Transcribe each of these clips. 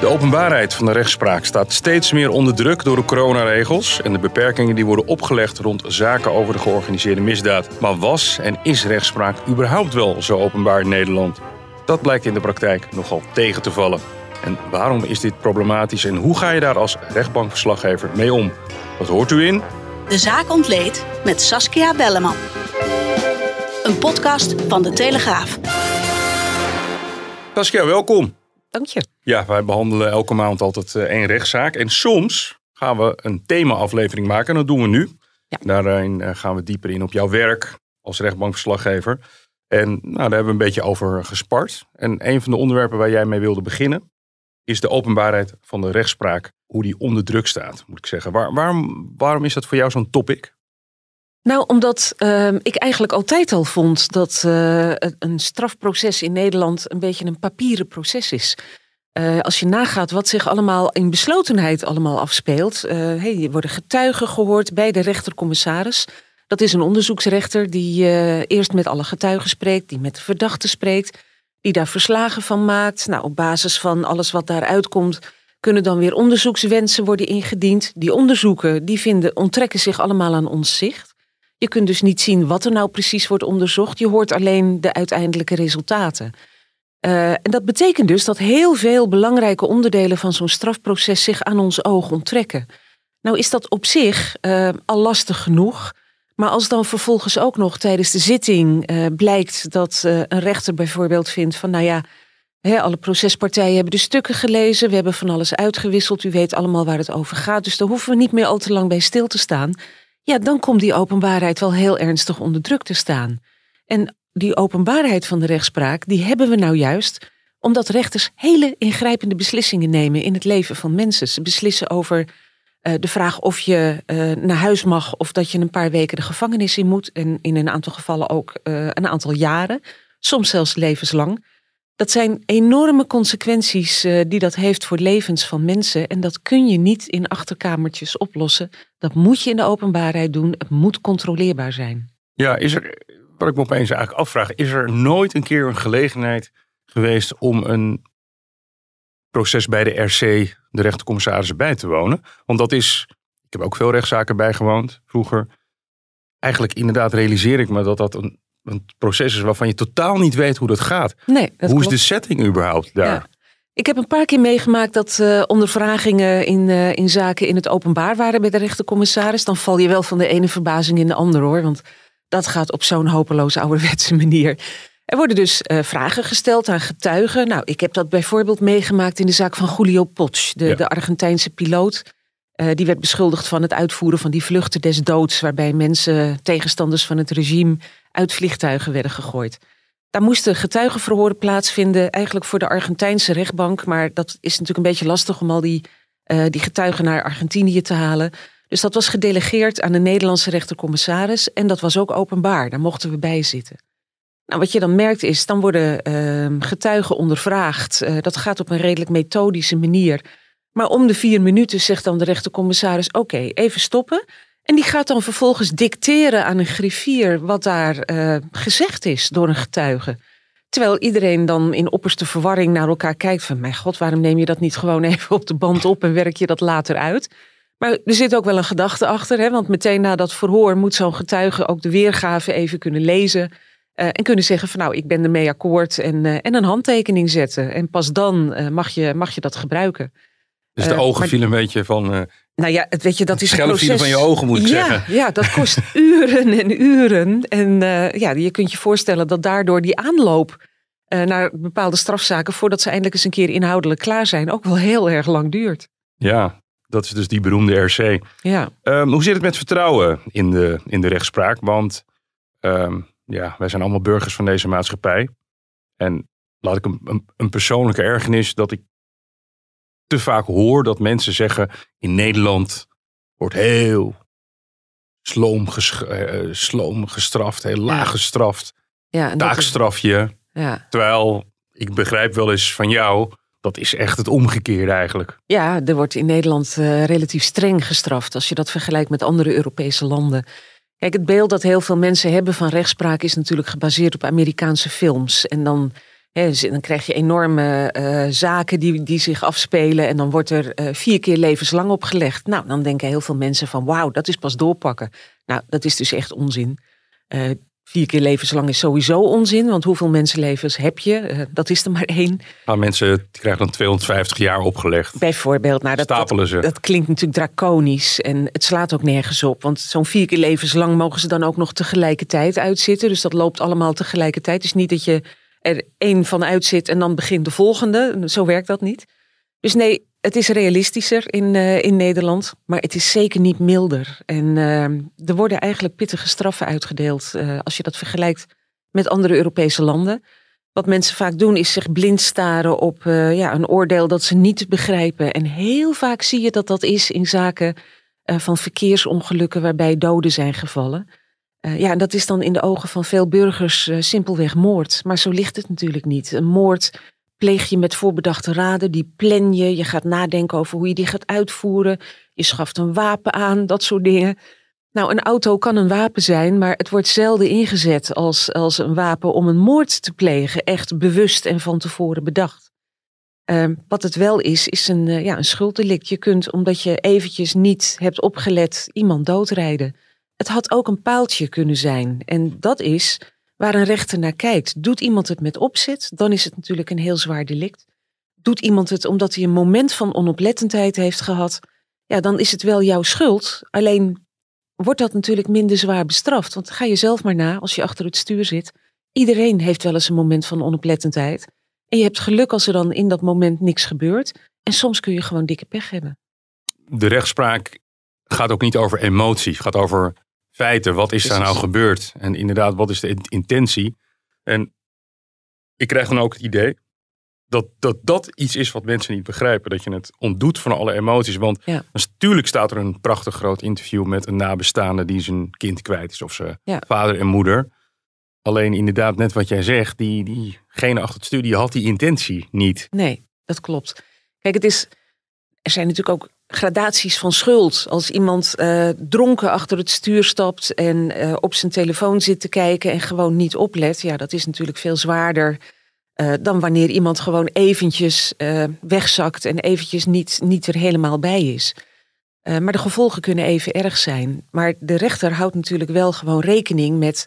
De openbaarheid van de rechtspraak staat steeds meer onder druk door de coronaregels en de beperkingen die worden opgelegd rond zaken over de georganiseerde misdaad. Maar was en is rechtspraak überhaupt wel zo openbaar in Nederland? Dat blijkt in de praktijk nogal tegen te vallen. En waarom is dit problematisch en hoe ga je daar als rechtbankverslaggever mee om? Wat hoort u in? De zaak ontleed met Saskia Belleman. Een podcast van De Telegraaf. Saskia, welkom. Dank je. Ja, wij behandelen elke maand altijd eh, één rechtszaak. En soms gaan we een thema-aflevering maken. En dat doen we nu. Ja. Daarin eh, gaan we dieper in op jouw werk als rechtbankverslaggever. En nou, daar hebben we een beetje over gespart. En een van de onderwerpen waar jij mee wilde beginnen... is de openbaarheid van de rechtspraak. Hoe die onder druk staat, moet ik zeggen. Waar, waarom, waarom is dat voor jou zo'n topic? Nou, omdat uh, ik eigenlijk altijd al vond dat uh, een strafproces in Nederland een beetje een papieren proces is. Uh, als je nagaat wat zich allemaal in beslotenheid allemaal afspeelt. hey, je worden getuigen gehoord bij de rechtercommissaris. Dat is een onderzoeksrechter die eerst met alle getuigen spreekt, die met de verdachte spreekt, die daar verslagen van maakt. Nou, op basis van alles wat daaruit komt, kunnen dan weer onderzoekswensen worden ingediend. Die onderzoeken die vinden, onttrekken zich allemaal aan ons zicht. Je kunt dus niet zien wat er nou precies wordt onderzocht. Je hoort alleen de uiteindelijke resultaten. Uh, en dat betekent dus dat heel veel belangrijke onderdelen van zo'n strafproces zich aan ons oog onttrekken. Nou is dat op zich uh, al lastig genoeg. Maar als dan vervolgens ook nog tijdens de zitting uh, blijkt dat een rechter bijvoorbeeld vindt van nou ja, alle procespartijen hebben de stukken gelezen, we hebben van alles uitgewisseld, u weet allemaal waar het over gaat, dus daar hoeven we niet meer al te lang bij stil te staan ja, dan komt die openbaarheid wel heel ernstig onder druk te staan. En die openbaarheid van de rechtspraak, die hebben we nou juist omdat rechters hele ingrijpende beslissingen nemen in het leven van mensen. Ze beslissen over uh, de vraag of je uh, naar huis mag of dat je een paar weken de gevangenis in moet. En in een aantal gevallen ook uh, een aantal jaren, soms zelfs levenslang. Dat zijn enorme consequenties uh, die dat heeft voor levens van mensen. En dat kun je niet in achterkamertjes oplossen. Dat moet je in de openbaarheid doen. Het moet controleerbaar zijn. Ja, is er, wat ik me opeens eigenlijk afvraag, is er nooit een keer een gelegenheid geweest om een proces bij de RC, de rechtercommissarissen, bij te wonen? Want dat is, ik heb ook veel rechtszaken bijgewoond vroeger. Eigenlijk inderdaad realiseer ik me dat dat een een proces is waarvan je totaal niet weet hoe dat gaat. Nee, dat hoe klopt. is de setting überhaupt daar? Ja. Ik heb een paar keer meegemaakt dat uh, ondervragingen in, uh, in zaken in het openbaar waren bij de rechtercommissaris. Dan val je wel van de ene verbazing in de andere hoor. Want dat gaat op zo'n hopeloos ouderwetse manier. Er worden dus uh, vragen gesteld aan getuigen. Nou, ik heb dat bijvoorbeeld meegemaakt in de zaak van Julio Potsch, de, ja. de Argentijnse piloot. Die werd beschuldigd van het uitvoeren van die vluchten des doods, waarbij mensen, tegenstanders van het regime, uit vliegtuigen werden gegooid. Daar moesten getuigenverhoren plaatsvinden, eigenlijk voor de Argentijnse rechtbank. Maar dat is natuurlijk een beetje lastig om al die, uh, die getuigen naar Argentinië te halen. Dus dat was gedelegeerd aan de Nederlandse rechtercommissaris. En dat was ook openbaar, daar mochten we bij zitten. Nou, wat je dan merkt is, dan worden uh, getuigen ondervraagd. Uh, dat gaat op een redelijk methodische manier. Maar om de vier minuten zegt dan de rechtercommissaris: Oké, even stoppen. En die gaat dan vervolgens dicteren aan een griffier wat daar uh, gezegd is door een getuige. Terwijl iedereen dan in opperste verwarring naar elkaar kijkt van... mijn god, waarom neem je dat niet gewoon even op de band op en werk je dat later uit? Maar er zit ook wel een gedachte achter, hè? want meteen na dat verhoor moet zo'n getuige ook de weergave even kunnen lezen... Uh, en kunnen zeggen van nou, ik ben ermee akkoord en, uh, en een handtekening zetten. En pas dan mag, je, mag je dat gebruiken. Dus de ogen maar, vielen een beetje van... Nou ja, het, weet je, dat is een proces. van je ogen moet ik ja, zeggen. Ja, dat kost uren en uren. En uh, ja, je kunt je voorstellen dat daardoor die aanloop uh, naar bepaalde strafzaken, voordat ze eindelijk eens een keer inhoudelijk klaar zijn, ook wel heel erg lang duurt. Ja, dat is dus die beroemde RC. Ja. Um, hoe zit het met vertrouwen in de, in de rechtspraak? Want um, ja, wij zijn allemaal burgers van deze maatschappij. En laat ik een, een, een persoonlijke ergernis dat ik te vaak hoor dat mensen zeggen: in Nederland wordt heel sloom, ges- eh, sloom gestraft, heel laag Ja. gestraft, Ja, is- taakstrafje. ja. Terwijl ik begrijp wel eens van jou, dat is echt het omgekeerde eigenlijk. Ja, er wordt in Nederland eh, relatief streng gestraft als je dat vergelijkt met andere Europese landen. Kijk, het beeld dat heel veel mensen hebben van rechtspraak is natuurlijk gebaseerd op Amerikaanse films. En dan, z- dan krijg je enorme eh, zaken die, die zich afspelen en dan wordt er eh, vier keer levenslang opgelegd. Nou, dan denken heel veel mensen van wauw, dat is pas doorpakken. Nou, dat is dus echt onzin. Eh, vier keer levenslang is sowieso onzin, want hoeveel mensenlevens heb je? Dat is er maar één. Maar mensen die krijgen dan 250 jaar opgelegd. Bijvoorbeeld, nou, dat, dat, Stapelen ze. dat klinkt natuurlijk draconisch en het slaat ook nergens op. Want zo'n vier keer levenslang mogen ze dan ook nog tegelijkertijd uitzitten. Dus dat loopt allemaal tegelijkertijd. Het is niet dat je er één van uitzit en dan begint de volgende. Zo werkt dat niet. Dus nee, het is realistischer in, eh, in Nederland, maar het is zeker niet milder. En eh, er worden eigenlijk pittige straffen uitgedeeld eh, als je dat vergelijkt met andere Europese landen. Wat mensen vaak doen is zich blind staren op ja, een oordeel dat ze niet begrijpen. En heel vaak zie je dat dat is in zaken van verkeersongelukken waarbij doden zijn gevallen. Eh, ja, en dat is dan in de ogen van veel burgers eh, simpelweg moord. Maar zo ligt het natuurlijk niet. Een moord pleeg je met voorbedachte raden, die plan je. Je gaat nadenken over hoe je die gaat uitvoeren. Je schaft een wapen aan, dat soort dingen. Nou, een auto kan een wapen zijn, maar het wordt zelden ingezet als, als een wapen om een moord te plegen. Echt bewust en van tevoren bedacht. Ehm, wat het wel is, is een, eh, ja, een schulddelict. Je kunt, omdat je eventjes niet hebt opgelet, iemand doodrijden. Het had ook een paaltje kunnen zijn. En dat is waar een rechter naar kijkt. Doet iemand het met opzet, dan is het natuurlijk een heel zwaar delict. Doet iemand het omdat hij een moment van onoplettendheid heeft gehad, ja, dan is het wel jouw schuld. Alleen wordt dat natuurlijk minder zwaar bestraft. Want ga je zelf maar na als je achter het stuur zit. Iedereen heeft wel eens een moment van onoplettendheid. En je hebt geluk als er dan in dat moment niks gebeurt. En soms kun je gewoon dikke pech hebben. De rechtspraak gaat ook niet over emotie. Gaat over feiten. Wat is daar nou gebeurd? En inderdaad, wat is de in- intentie? En ik krijg dan ook het idee dat, dat dat iets is wat mensen niet begrijpen. Dat je het ontdoet van alle emoties. Want Ja. natuurlijk staat er een prachtig groot interview met een nabestaande die zijn kind kwijt is. Of zijn Ja. vader en moeder. Alleen inderdaad, net wat jij zegt, die, diegene achter het stuur, die had die intentie niet. Nee, dat klopt. Kijk, het is. Er zijn natuurlijk ook gradaties van schuld. Als iemand eh, dronken achter het stuur stapt en eh, op zijn telefoon zit te kijken en gewoon niet oplet, ja, dat is natuurlijk veel zwaarder eh, dan wanneer iemand gewoon eventjes wegzakt en eventjes niet, niet er helemaal bij is. Maar de gevolgen kunnen even erg zijn. Maar de rechter houdt natuurlijk wel gewoon rekening met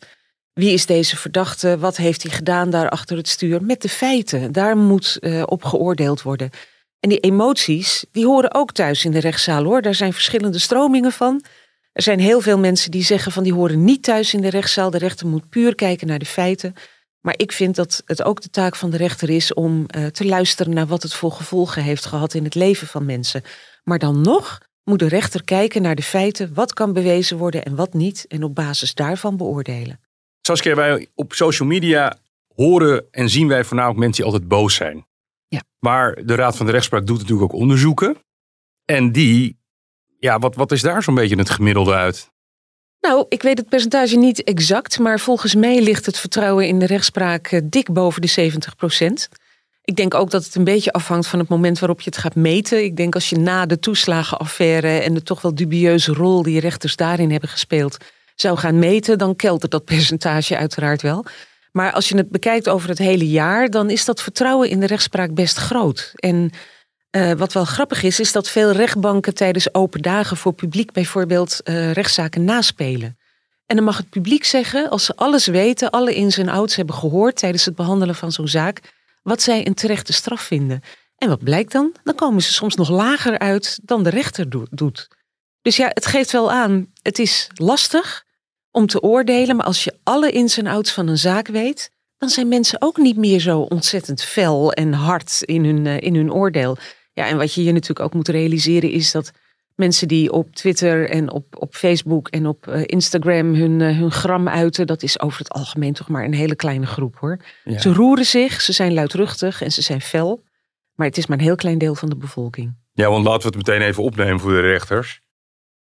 wie is deze verdachte, wat heeft hij gedaan daar achter het stuur, met de feiten. Daar moet op geoordeeld worden. En die emoties, die horen ook thuis in de rechtszaal hoor. Daar zijn verschillende stromingen van. Er zijn heel veel mensen die zeggen van die horen niet thuis in de rechtszaal. De rechter moet puur kijken naar de feiten. Maar ik vind dat het ook de taak van de rechter is om eh, te luisteren naar wat het voor gevolgen heeft gehad in het leven van mensen. Maar dan nog moet de rechter kijken naar de feiten, wat kan bewezen worden en wat niet, en op basis daarvan beoordelen. Saskia, wij op social media horen en zien wij voornamelijk mensen die altijd boos zijn. Ja. Maar de Raad van de Rechtspraak doet natuurlijk ook onderzoeken. En die, ja, wat, wat is daar zo'n beetje het gemiddelde uit? Nou, ik weet het percentage niet exact, maar volgens mij ligt het vertrouwen in de rechtspraak eh, dik boven de 70 procent. Ik denk ook dat het een beetje afhangt van het moment waarop je het gaat meten. Ik denk als je na de toeslagenaffaire en de toch wel dubieuze rol die rechters daarin hebben gespeeld, zou gaan meten, dan keltert dat percentage uiteraard wel. Maar als je het bekijkt over het hele jaar, dan is dat vertrouwen in de rechtspraak best groot. En eh, wat wel grappig is, is dat veel rechtbanken tijdens open dagen voor publiek bijvoorbeeld eh, rechtszaken naspelen. En dan mag het publiek zeggen, als ze alles weten, alle ins en outs hebben gehoord tijdens het behandelen van zo'n zaak, wat zij een terechte straf vinden. En wat blijkt dan? Dan komen ze soms nog lager uit dan de rechter do- doet. Dus ja, het geeft wel aan, het is lastig om te oordelen, maar als je alle ins en outs van een zaak weet, dan zijn mensen ook niet meer zo ontzettend fel en hard in hun, eh, in hun oordeel. Ja, en wat je hier natuurlijk ook moet realiseren is dat mensen die op Twitter en op, op Facebook en op eh, Instagram hun, eh, hun gram uiten, dat is over het algemeen toch maar een hele kleine groep hoor. Ja. Ze roeren zich, ze zijn luidruchtig en ze zijn fel. Maar het is maar een heel klein deel van de bevolking. Ja, want laten we het meteen even opnemen voor de rechters.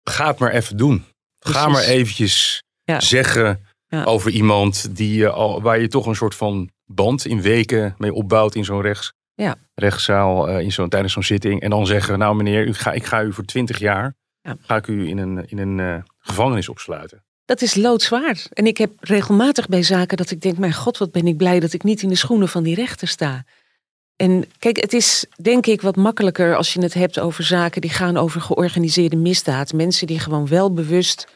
Ga het maar even doen. Ga maar eventjes Ja. zeggen Ja. over iemand die, al, waar je toch een soort van band in weken mee opbouwt in zo'n rechts, Ja. rechtszaal, eh, in zo'n, tijdens zo'n zitting. En dan zeggen, nou meneer, u ga, ik ga u voor twintig jaar, Ja. ga ik u in een, in een eh, gevangenis opsluiten. Dat is loodzwaar. En ik heb regelmatig bij zaken dat ik denk, mijn god, wat ben ik blij dat ik niet in de schoenen van die rechter sta. En kijk, het is denk ik wat makkelijker als je het hebt over zaken die gaan over georganiseerde misdaad. Mensen die gewoon wel bewust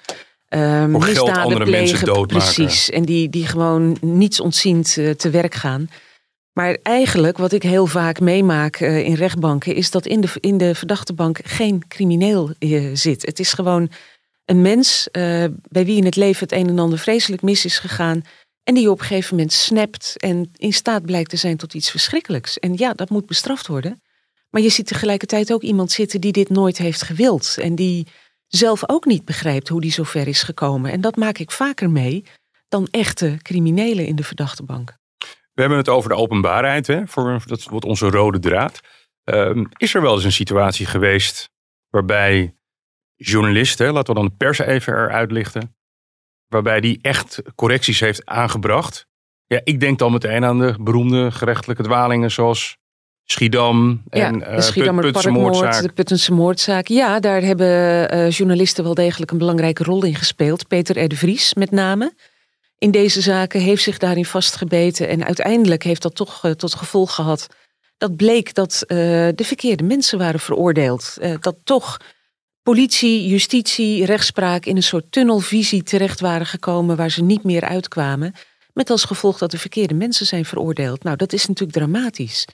misdaden andere plegen. mensen doodmaken. Precies. En die, die gewoon niets ontziend eh, te werk gaan. Maar eigenlijk, wat ik heel vaak meemaak eh, in rechtbanken, is dat in de, in de verdachtebank geen crimineel eh, zit. Het is gewoon een mens bij wie in het leven het een en ander vreselijk mis is gegaan. En die op een gegeven moment snapt en in staat blijkt te zijn tot iets verschrikkelijks. En ja, dat moet bestraft worden. Maar je ziet tegelijkertijd ook iemand zitten die dit nooit heeft gewild. En die zelf ook niet begrijpt hoe die zo ver is gekomen. En dat maak ik vaker mee dan echte criminelen in de verdachtebank. We hebben het over de openbaarheid, hè, voor, dat wordt onze rode draad. Ehm, is er wel eens een situatie geweest waarbij journalisten, laten we dan de pers even eruit lichten, waarbij die echt correcties heeft aangebracht? Ja, ik denk dan meteen aan de beroemde gerechtelijke dwalingen zoals Schiedam en ja, eh, de Schiedammer Put- Putse Parkmoord, moordzaak. de Puttense moordzaak. Ja, daar hebben eh, journalisten wel degelijk een belangrijke rol in gespeeld. Peter R. de Vries met name. In deze zaken heeft zich daarin vastgebeten. En uiteindelijk heeft dat toch eh, tot gevolg gehad. Dat bleek dat eh, de verkeerde mensen waren veroordeeld. Eh, dat toch politie, justitie, rechtspraak in een soort tunnelvisie terecht waren gekomen waar ze niet meer uitkwamen. Met als gevolg dat de verkeerde mensen zijn veroordeeld. Nou, dat is natuurlijk dramatisch.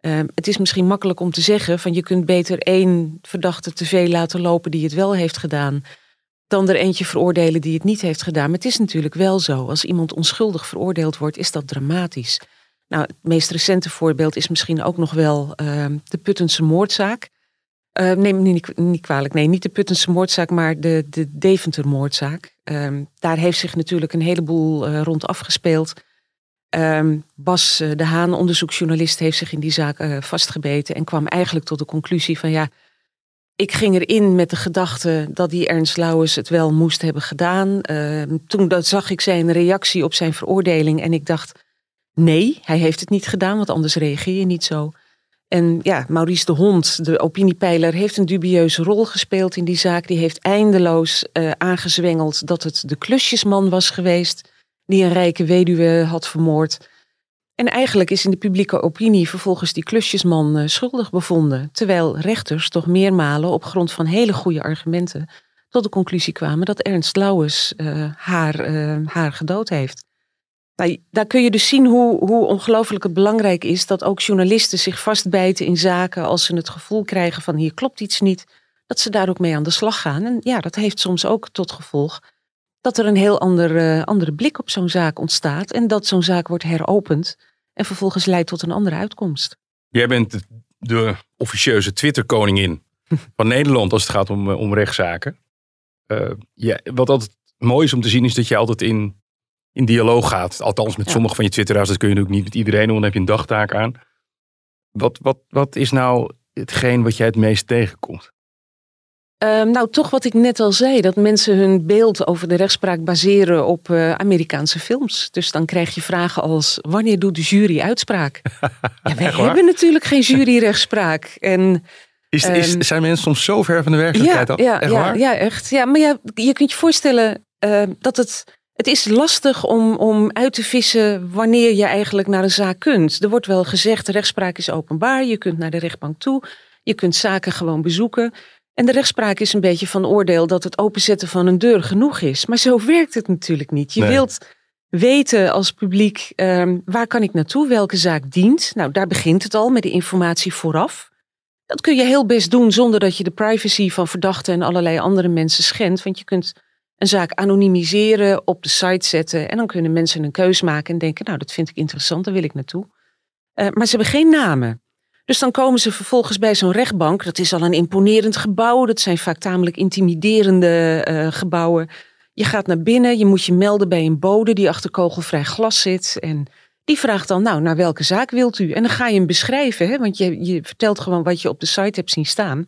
Ehm, het is misschien makkelijk om te zeggen van je kunt beter één verdachte te veel laten lopen die het wel heeft gedaan, dan er eentje veroordelen die het niet heeft gedaan. Maar het is natuurlijk wel zo, als iemand onschuldig veroordeeld wordt, is dat dramatisch. Nou, het meest recente voorbeeld is misschien ook nog wel ehm, de Puttense moordzaak. Uh, neem me niet, niet kwalijk, nee, niet de Puttense moordzaak, maar de, de Deventer moordzaak. Daar heeft zich natuurlijk een heleboel eh, rond afgespeeld. Ehm, Bas eh, de Haan, onderzoeksjournalist, heeft zich in die zaak eh, vastgebeten en kwam eigenlijk tot de conclusie van ja, ik ging erin met de gedachte dat die Ernst Lauwers het wel moest hebben gedaan. Ehm, toen dat zag ik zijn reactie op zijn veroordeling en ik dacht nee, hij heeft het niet gedaan, want anders reageer je niet zo. En ja, Maurice de Hond, de opiniepeiler, heeft een dubieuze rol gespeeld in die zaak. Die heeft eindeloos uh, aangezwengeld dat het de klusjesman was geweest die een rijke weduwe had vermoord. En eigenlijk is in de publieke opinie vervolgens die klusjesman uh, schuldig bevonden. Terwijl rechters toch meermalen op grond van hele goede argumenten tot de conclusie kwamen dat Ernst Lauwers uh, haar, haar gedood heeft. Nou, daar kun je dus zien hoe, hoe ongelooflijk het belangrijk is dat ook journalisten zich vastbijten in zaken als ze het gevoel krijgen van hier klopt iets niet, dat ze daar ook mee aan de slag gaan. En ja, dat heeft soms ook tot gevolg dat er een heel ander, uh, andere blik op zo'n zaak ontstaat en dat zo'n zaak wordt heropend en vervolgens leidt tot een andere uitkomst. Jij bent de, de officieuze Twitter-koningin van Nederland als het gaat om, om rechtszaken. Uh, ja, wat altijd mooi is om te zien is dat je altijd in in dialoog gaat. Althans, met ja. sommige van je twitteraars, dat kun je natuurlijk niet met iedereen doen, dan heb je een dagtaak aan. Wat, wat, wat is nou hetgeen wat jij het meest tegenkomt? Uh, nou, toch wat ik net al zei, dat mensen hun beeld over de rechtspraak baseren op uh, Amerikaanse films. Dus dan krijg je vragen als, wanneer doet de jury uitspraak? ja, wij hebben natuurlijk geen juryrechtspraak. En is, is, um, zijn mensen soms zo ver van de werkelijkheid ja, af? Ja, echt ja, waar? ja, echt. Ja, maar ja, je kunt je voorstellen uh, dat het het is lastig om, om uit te vissen wanneer je eigenlijk naar een zaak kunt. Er wordt wel gezegd, de rechtspraak is openbaar. Je kunt naar de rechtbank toe. Je kunt zaken gewoon bezoeken. En de rechtspraak is een beetje van oordeel dat het openzetten van een deur genoeg is. Maar zo werkt het natuurlijk niet. Je nee. wilt weten als publiek, um, waar kan ik naartoe? Welke zaak dient? Nou, daar begint het al met de informatie vooraf. Dat kun je heel best doen zonder dat je de privacy van verdachten en allerlei andere mensen schendt. Want je kunt een zaak anonimiseren, op de site zetten. En dan kunnen mensen een keus maken en denken, nou dat vind ik interessant, daar wil ik naartoe. Uh, maar ze hebben geen namen. Dus dan komen ze vervolgens bij zo'n rechtbank. Dat is al een imponerend gebouw. Dat zijn vaak tamelijk intimiderende uh, gebouwen. Je gaat naar binnen, je moet je melden bij een bode die achter kogelvrij glas zit. En Die vraagt dan, nou, naar welke zaak wilt u? En dan ga je hem beschrijven, hè? want je, je vertelt gewoon wat je op de site hebt zien staan.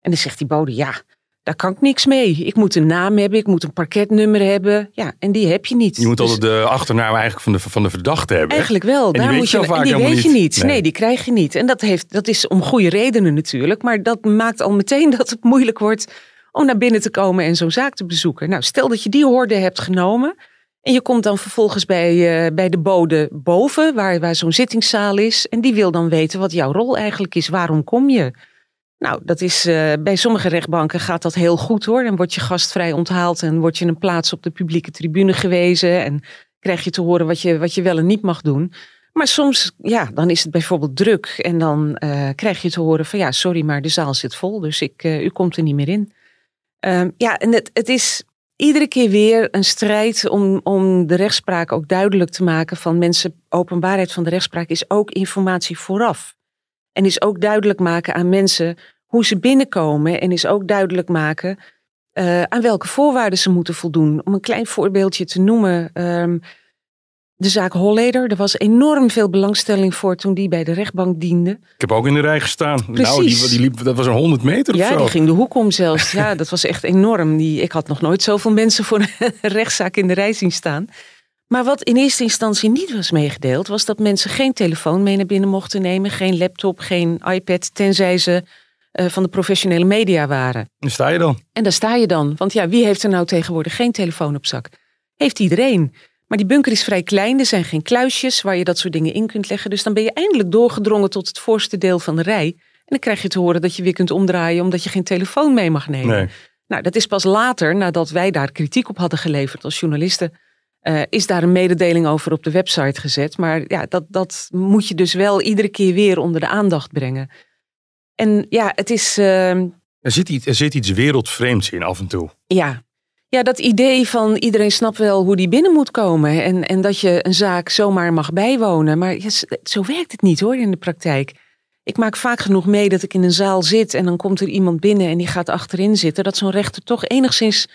En dan zegt die bode, ja, daar kan ik niks mee. Ik moet een naam hebben, ik moet een parketnummer hebben. Ja, en die heb je niet. Je moet Dus altijd de achternaam eigenlijk van de, van de verdachte hebben. Eigenlijk wel. die daar moet je en die weet je niet. Nee. Nee. die krijg je niet. En dat, heeft, dat is om goede redenen natuurlijk. Maar dat maakt al meteen dat het moeilijk wordt om naar binnen te komen en zo'n zaak te bezoeken. Nou, stel dat je die horde hebt genomen. En je komt dan vervolgens bij, eh, bij de bode boven, waar, waar zo'n zittingszaal is. En die wil dan weten wat jouw rol eigenlijk is. Waarom kom je? Nou, dat is, eh, bij sommige rechtbanken gaat dat heel goed hoor. Dan word je gastvrij onthaald en word je een plaats op de publieke tribune gewezen. En krijg je te horen wat je, wat je wel en niet mag doen. Maar soms, ja, dan is het bijvoorbeeld druk. En dan eh, krijg je te horen van ja, sorry, maar de zaal zit vol. Dus ik, eh, u komt er niet meer in. Ehm, ja, en het, het is iedere keer weer een strijd om, om de rechtspraak ook duidelijk te maken van mensen. Openbaarheid van de rechtspraak is ook informatie vooraf. En is ook duidelijk maken aan mensen hoe ze binnenkomen. En is ook duidelijk maken eh, aan welke voorwaarden ze moeten voldoen. Om een klein voorbeeldje te noemen. ehm, de zaak Holleder, er was enorm veel belangstelling voor toen die bij de rechtbank diende. Ik heb ook in de rij gestaan. Nou, Precies. die, die liep, dat was een 100 meter of Ja, zo. die ging de hoek om zelfs. Ja, dat was echt enorm. Die, ik had nog nooit zoveel mensen voor een rechtszaak in de rij zien staan. Maar wat in eerste instantie niet was meegedeeld, was dat mensen geen telefoon mee naar binnen mochten nemen, geen laptop, geen iPad, tenzij ze eh, van de professionele media waren. Daar sta je dan. En daar sta je dan. Want ja, wie heeft er nou tegenwoordig geen telefoon op zak? Heeft iedereen. Maar die bunker is vrij klein. Er zijn geen kluisjes waar je dat soort dingen in kunt leggen. Dus dan ben je eindelijk doorgedrongen tot het voorste deel van de rij. En dan krijg je te horen dat je weer kunt omdraaien omdat je geen telefoon mee mag nemen. Nee. Nou, dat is pas later, nadat wij daar kritiek op hadden geleverd als journalisten, eh, is daar een mededeling over op de website gezet. Maar ja, dat, dat moet je dus wel iedere keer weer onder de aandacht brengen. En ja, het is. ehm, Er zit, iets, er zit iets wereldvreemds in af en toe. ja. ja, dat idee van iedereen snapt wel hoe die binnen moet komen. En, en dat je een zaak zomaar mag bijwonen. Maar ja, zo werkt het niet hoor in de praktijk. Ik maak vaak genoeg mee dat ik in een zaal zit en dan komt er iemand binnen en die gaat achterin zitten. Dat zo'n rechter toch enigszins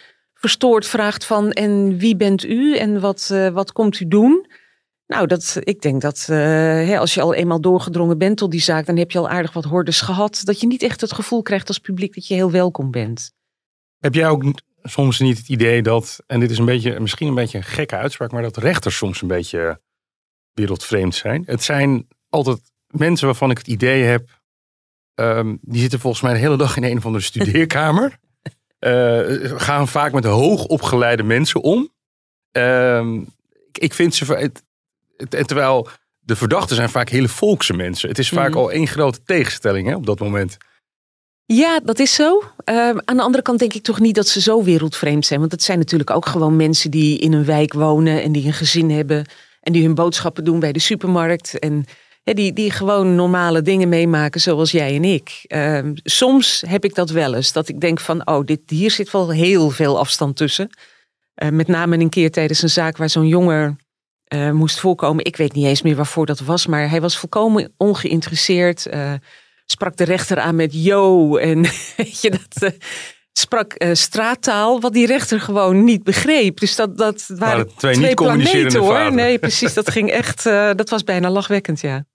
verstoord vraagt van en wie bent u en wat, eh, wat komt u doen? Nou, dat, ik denk dat eh, hè, als je al eenmaal doorgedrongen bent tot die zaak, dan heb je al aardig wat hordes gehad. Dat je niet echt het gevoel krijgt als publiek dat je heel welkom bent. Heb jij ook soms niet het idee dat, en dit is een beetje, misschien een beetje een gekke uitspraak, maar dat rechters soms een beetje wereldvreemd zijn? Het zijn altijd mensen waarvan ik het idee heb, ehm, die zitten volgens mij de hele dag in een of andere studeerkamer. Eh, gaan vaak met hoogopgeleide mensen om. Ehm, ik, ik vind ze, en terwijl de verdachten zijn vaak hele volkse mensen. Het is vaak Mhm. al één grote tegenstelling hè, op dat moment. Ja, dat is zo. Ehm, aan de andere kant denk ik toch niet dat ze zo wereldvreemd zijn. Want het zijn natuurlijk ook gewoon mensen die in een wijk wonen en die een gezin hebben. En die hun boodschappen doen bij de supermarkt. En die, die gewoon normale dingen meemaken zoals jij en ik. Ehm, soms heb ik dat wel eens. Dat ik denk van, oh, dit, hier zit wel heel veel afstand tussen. Eh, met name een keer tijdens een zaak waar zo'n jongen eh, moest voorkomen. Ik weet niet eens meer waarvoor dat was. Maar hij was volkomen ongeïnteresseerd. eh, sprak de rechter aan met yo. En weet je, dat sprak straattaal, wat die rechter gewoon niet begreep. Dus dat, dat waren Waren twee twee, niet communicerende planeten hoor. Nee, precies. Dat ging echt, dat was bijna lachwekkend, ja.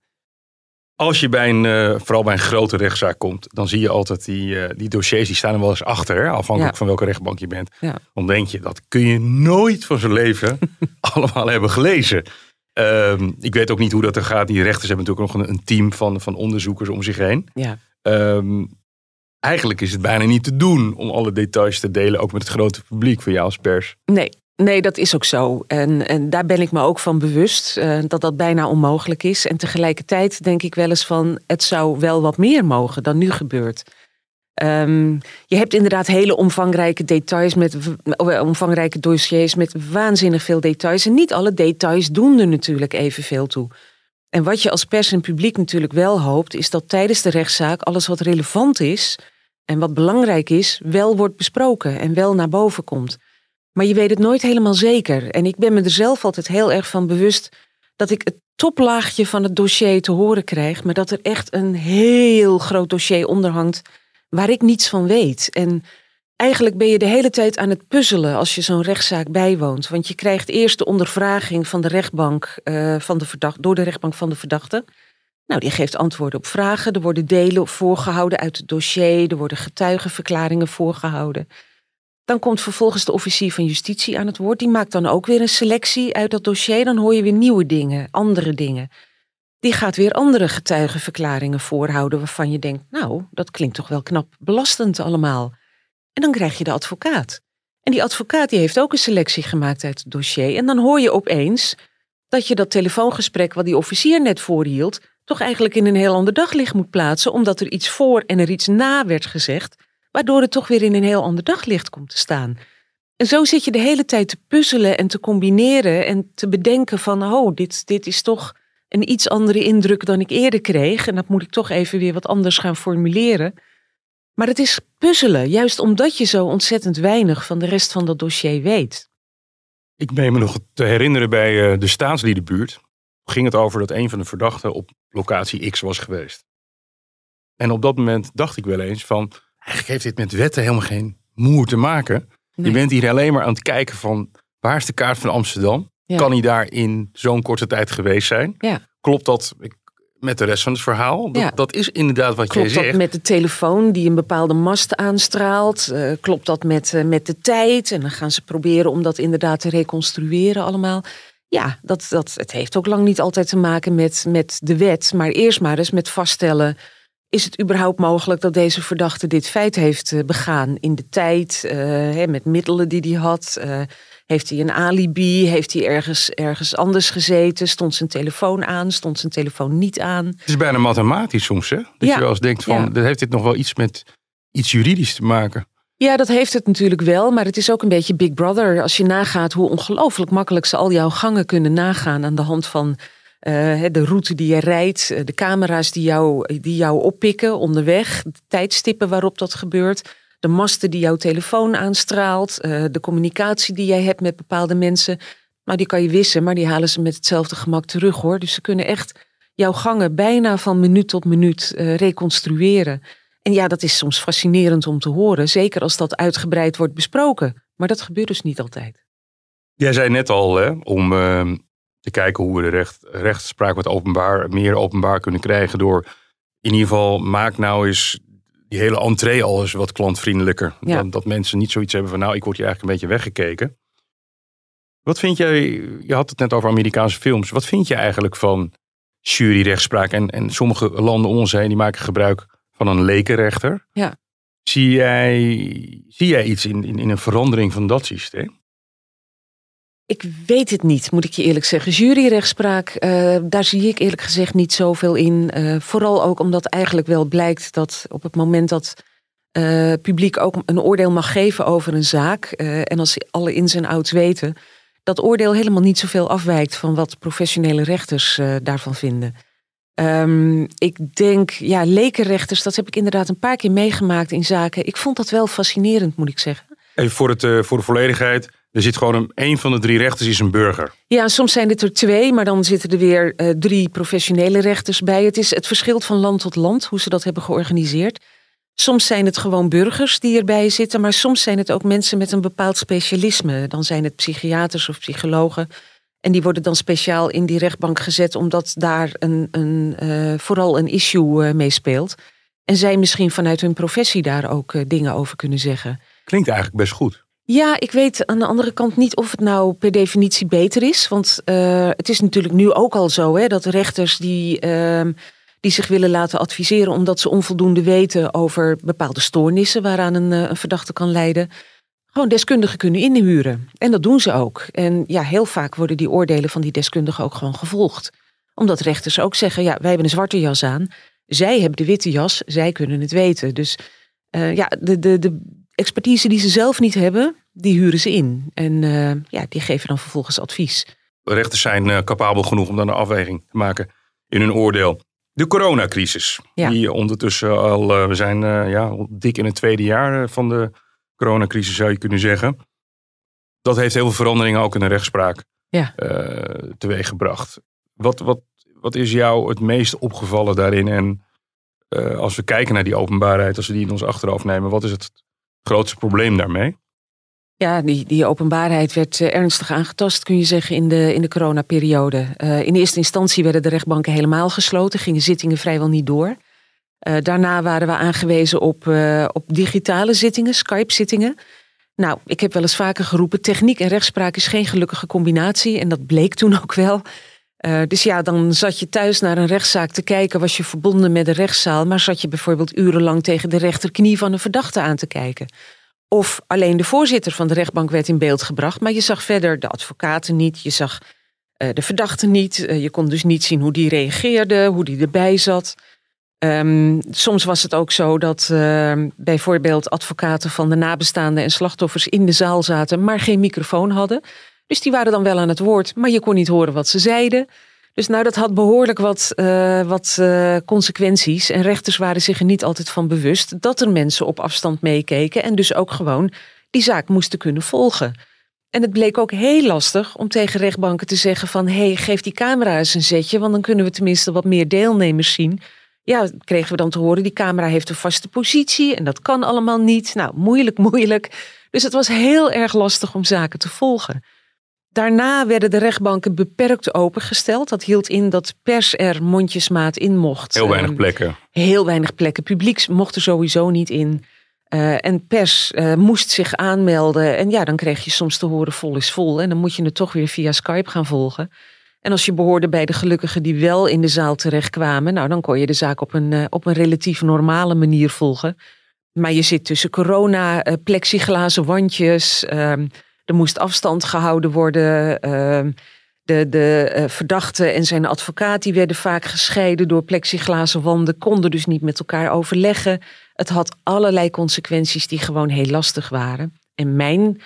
Als je bij een, eh, vooral bij een grote rechtszaak komt, dan zie je altijd die, eh, die dossiers, die staan er wel eens achter, hè, afhankelijk Ja. van welke rechtbank je bent. Ja. Dan denk je, dat kun je nooit van zijn leven allemaal hebben gelezen. Ehm, ik weet ook niet hoe dat er gaat. Die rechters hebben natuurlijk nog een, een team van, van onderzoekers om zich heen. ja. Ehm, eigenlijk is het bijna niet te doen om alle details te delen, ook met het grote publiek van jou als pers. Nee, nee, dat is ook zo. En, en daar ben ik me ook van bewust eh, dat dat bijna onmogelijk is. En tegelijkertijd denk ik wel eens van het zou wel wat meer mogen dan nu gebeurt. Ehm, je hebt inderdaad hele omvangrijke details met w- eh, omvangrijke dossiers met waanzinnig veel details. En niet alle details doen er natuurlijk evenveel toe. En wat je als pers en publiek natuurlijk wel hoopt, is dat tijdens de rechtszaak alles wat relevant is en wat belangrijk is, wel wordt besproken en wel naar boven komt. Maar je weet het nooit helemaal zeker. En ik ben me er zelf altijd heel erg van bewust dat ik het toplaagje van het dossier te horen krijg, maar dat er echt een heel groot dossier onder hangt waar ik niets van weet. En eigenlijk ben je de hele tijd aan het puzzelen als je zo'n rechtszaak bijwoont. Want je krijgt eerst de ondervraging van de rechtbank, uh, van de verdachte, door de rechtbank van de verdachte. Nou, die geeft antwoorden op vragen. Er worden delen voorgehouden uit het dossier. Er worden getuigenverklaringen voorgehouden. Dan komt vervolgens de officier van justitie aan het woord. Die maakt dan ook weer een selectie uit dat dossier. Dan hoor je weer nieuwe dingen, andere dingen. Die gaat weer andere getuigenverklaringen voorhouden waarvan je denkt, nou, dat klinkt toch wel knap belastend allemaal. En dan krijg je de advocaat. En die advocaat die heeft ook een selectie gemaakt uit het dossier. En dan hoor je opeens dat je dat telefoongesprek wat die officier net voorhield, toch eigenlijk in een heel ander daglicht moet plaatsen, omdat er iets voor en er iets na werd gezegd, waardoor het toch weer in een heel ander daglicht komt te staan. En zo zit je de hele tijd te puzzelen en te combineren en te bedenken van, oh, dit, dit is toch een iets andere indruk dan ik eerder kreeg. En dat moet ik toch even weer wat anders gaan formuleren. Maar het is puzzelen, juist omdat je zo ontzettend weinig van de rest van dat dossier weet. Ik meen me nog te herinneren bij uh, de staatsliedenbuurt. Ging het over dat een van de verdachten op locatie X was geweest. En op dat moment dacht ik wel eens van, eigenlijk heeft dit met wetten helemaal geen moer te maken. Je bent hier alleen maar aan het kijken van, waar is de kaart van Amsterdam? Kan hij daar in zo'n korte tijd geweest zijn? Ja. Klopt dat met de rest van het verhaal? Dat, Ja. dat is inderdaad wat Klopt jij dat zegt. met de telefoon die een bepaalde mast aanstraalt? Eh, klopt dat met, eh, met de tijd? En dan gaan ze proberen om dat inderdaad te reconstrueren allemaal. Ja, dat, dat, het heeft ook lang niet altijd te maken met, met de wet. Maar eerst maar eens met vaststellen... is het überhaupt mogelijk dat deze verdachte dit feit heeft eh, begaan in de tijd... eh, met middelen die hij had... eh, heeft hij een alibi? Heeft hij ergens, ergens anders gezeten? Stond zijn telefoon aan? Stond zijn telefoon niet aan? Het is bijna mathematisch soms, hè? Dat Ja. je wel eens denkt van, Ja. heeft dit nog wel iets met iets juridisch te maken. Ja, dat heeft het natuurlijk wel, maar het is ook een beetje Big Brother. Als je nagaat hoe ongelooflijk makkelijk ze al jouw gangen kunnen nagaan aan de hand van eh, de route die je rijdt, eh, de camera's die jou, die jou oppikken onderweg, de tijdstippen waarop dat gebeurt, de masten die jouw telefoon aanstraalt, eh, de communicatie die jij hebt met bepaalde mensen. Nou, die kan je wissen, maar die halen ze met hetzelfde gemak terug hoor. Dus ze kunnen echt jouw gangen bijna van minuut tot minuut reconstrueren. En ja, dat is soms fascinerend om te horen, zeker als dat uitgebreid wordt besproken. Maar dat gebeurt dus niet altijd. Jij zei net al, hè, om eh, te kijken hoe we de recht, rechtspraak wat openbaar, meer openbaar kunnen krijgen door in ieder geval maak nou eens die hele entree al eens wat klantvriendelijker. Ja. Dat mensen niet zoiets hebben van nou, ik word hier eigenlijk een beetje weggekeken. Wat vind jij, je had het net over Amerikaanse films. Wat vind je eigenlijk van juryrechtspraak? En, en sommige landen om ons heen die maken gebruik van een lekenrechter. Ja. Zie jij, zie jij iets in, in, in een verandering van dat systeem? Ik weet het niet, moet ik je eerlijk zeggen. Juryrechtspraak, eh, daar zie ik eerlijk gezegd niet zoveel in. Eh, vooral ook omdat eigenlijk wel blijkt dat op het moment dat eh publiek ook een oordeel mag geven over een zaak. en als alle ins en outs weten, dat oordeel helemaal niet zoveel afwijkt van wat professionele rechters daarvan vinden. Ehm, ik denk, ja, lekenrechters, dat heb ik inderdaad een paar keer meegemaakt in zaken. Ik vond dat wel fascinerend, moet ik zeggen. Even voor, het, voor de volledigheid. Er zit gewoon een, een van de drie rechters is een burger. Ja, soms zijn het er twee, maar dan zitten er weer eh, drie professionele rechters bij. Het, is, het verschilt van land tot land hoe ze dat hebben georganiseerd. Soms zijn het gewoon burgers die erbij zitten, maar soms zijn het ook mensen met een bepaald specialisme. Dan zijn het psychiaters of psychologen. En die worden dan speciaal in die rechtbank gezet, omdat daar een, een, eh, vooral een issue eh, mee speelt. En zij misschien vanuit hun professie daar ook dingen over kunnen zeggen. Klinkt eigenlijk best goed. Ja, ik weet aan de andere kant niet of het nou per definitie beter is. Want eh, het is natuurlijk nu ook al zo hè, dat rechters die, ehm, die zich willen laten adviseren omdat ze onvoldoende weten over bepaalde stoornissen waaraan een, eh, verdachte kan leiden, gewoon deskundigen kunnen inhuren. En dat doen ze ook. En ja, heel vaak worden die oordelen van die deskundigen ook gewoon gevolgd. Omdat rechters ook zeggen, ja, wij hebben een zwarte jas aan. Zij hebben de witte jas, zij kunnen het weten. Dus eh, ja, de, de, de expertise die ze zelf niet hebben, die huren ze in. En eh, ja, die geven dan vervolgens advies. Rechters zijn eh, capabel genoeg om dan een afweging te maken in hun oordeel. De coronacrisis. Ja. Die ondertussen al, eh, we zijn ja, al dik in het tweede jaar van de coronacrisis zou je kunnen zeggen. Dat heeft heel veel veranderingen ook in de rechtspraak Ja. teweeggebracht. Wat, wat, wat is jou het meest opgevallen daarin? En als we kijken naar die openbaarheid, als we die in ons achterhoofd nemen, wat is het grootste probleem daarmee? Ja, die, die openbaarheid werd eh, ernstig aangetast, kun je zeggen, in de, in de coronaperiode. Uh, in eerste instantie werden de rechtbanken helemaal gesloten, gingen zittingen vrijwel niet door. Uh, daarna waren we aangewezen op, op digitale zittingen, Skype-zittingen. Nou, ik heb wel eens vaker geroepen, techniek en rechtspraak is geen gelukkige combinatie. En dat bleek toen ook wel. Dus ja, dan zat je thuis naar een rechtszaak te kijken, was je verbonden met de rechtszaal, maar zat je bijvoorbeeld urenlang tegen de rechterknie van een verdachte aan te kijken. Of alleen de voorzitter van de rechtbank werd in beeld gebracht, maar je zag verder de advocaten niet, je zag uh, de verdachte niet. Uh, je kon dus niet zien hoe die reageerde, hoe die erbij zat. Um, soms was het ook zo dat uh, bijvoorbeeld advocaten van de nabestaanden en slachtoffers in de zaal zaten, maar geen microfoon hadden. Dus die waren dan wel aan het woord, maar je kon niet horen wat ze zeiden. Dus nou, dat had behoorlijk wat, uh, wat uh, consequenties. En rechters waren zich er niet altijd van bewust dat er mensen op afstand meekeken. En dus ook gewoon die zaak moesten kunnen volgen. En het bleek ook heel lastig om tegen rechtbanken te zeggen van... hé, hey, geef die camera eens een zetje, want dan kunnen we tenminste wat meer deelnemers zien. Ja, kregen we dan te horen, die camera heeft een vaste positie en dat kan allemaal niet. Nou, moeilijk, moeilijk. Dus het was heel erg lastig om zaken te volgen. Daarna werden de rechtbanken beperkt opengesteld. Dat hield in dat pers er mondjesmaat in mocht. Heel weinig plekken. Heel weinig plekken. Publiek mocht er sowieso niet in. Uh, en pers uh, moest zich aanmelden. En ja, dan kreeg je soms te horen vol is vol. En dan moet je het toch weer via Skype gaan volgen. En als je behoorde bij de gelukkigen die wel in de zaal terechtkwamen, nou dan kon je de zaak op een, uh, op een relatief normale manier volgen. Maar je zit tussen corona, plexiglazen wandjes, ehm, er moest afstand gehouden worden. Ehm, de, de uh, verdachte en zijn advocaat die werden vaak gescheiden door plexiglazen wanden, konden dus niet met elkaar overleggen. Het had allerlei consequenties die gewoon heel lastig waren. En mijn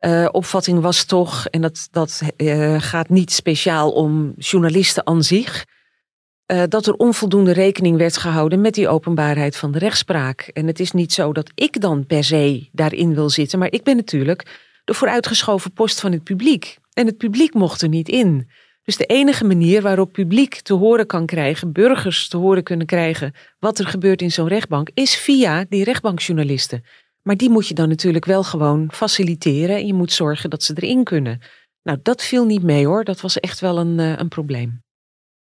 uh, opvatting was toch, en dat, dat uh, gaat niet speciaal om journalisten aan zich, dat er onvoldoende rekening werd gehouden met die openbaarheid van de rechtspraak. En het is niet zo dat ik dan per se daarin wil zitten, maar ik ben natuurlijk de vooruitgeschoven post van het publiek. En het publiek mocht er niet in. Dus de enige manier waarop publiek te horen kan krijgen, burgers te horen kunnen krijgen wat er gebeurt in zo'n rechtbank, is via die rechtbankjournalisten. Maar die moet je dan natuurlijk wel gewoon faciliteren en je moet zorgen dat ze erin kunnen. Nou, dat viel niet mee hoor. Dat was echt wel een, uh, een probleem.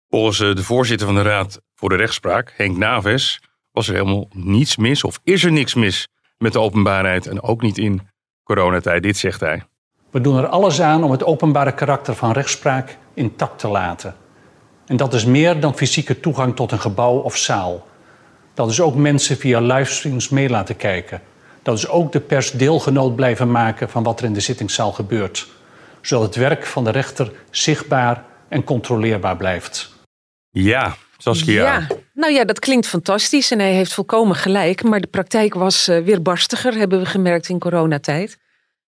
Volgens uh, de voorzitter van de Raad voor de Rechtspraak, Henk Naves, was er helemaal niets mis of is er niks mis met de openbaarheid en ook niet in coronatijd. Dit zegt hij. We doen er alles aan om het openbare karakter van rechtspraak intact te laten. En dat is meer dan fysieke toegang tot een gebouw of zaal. Dat is ook mensen via livestreams mee laten kijken. Dat is ook de pers deelgenoot blijven maken van wat er in de zittingszaal gebeurt. Zodat het werk van de rechter zichtbaar en controleerbaar blijft. Ja, Saskia. Ja, nou ja, dat klinkt fantastisch en hij heeft volkomen gelijk. Maar de praktijk was uh, weer barstiger, hebben we gemerkt in coronatijd.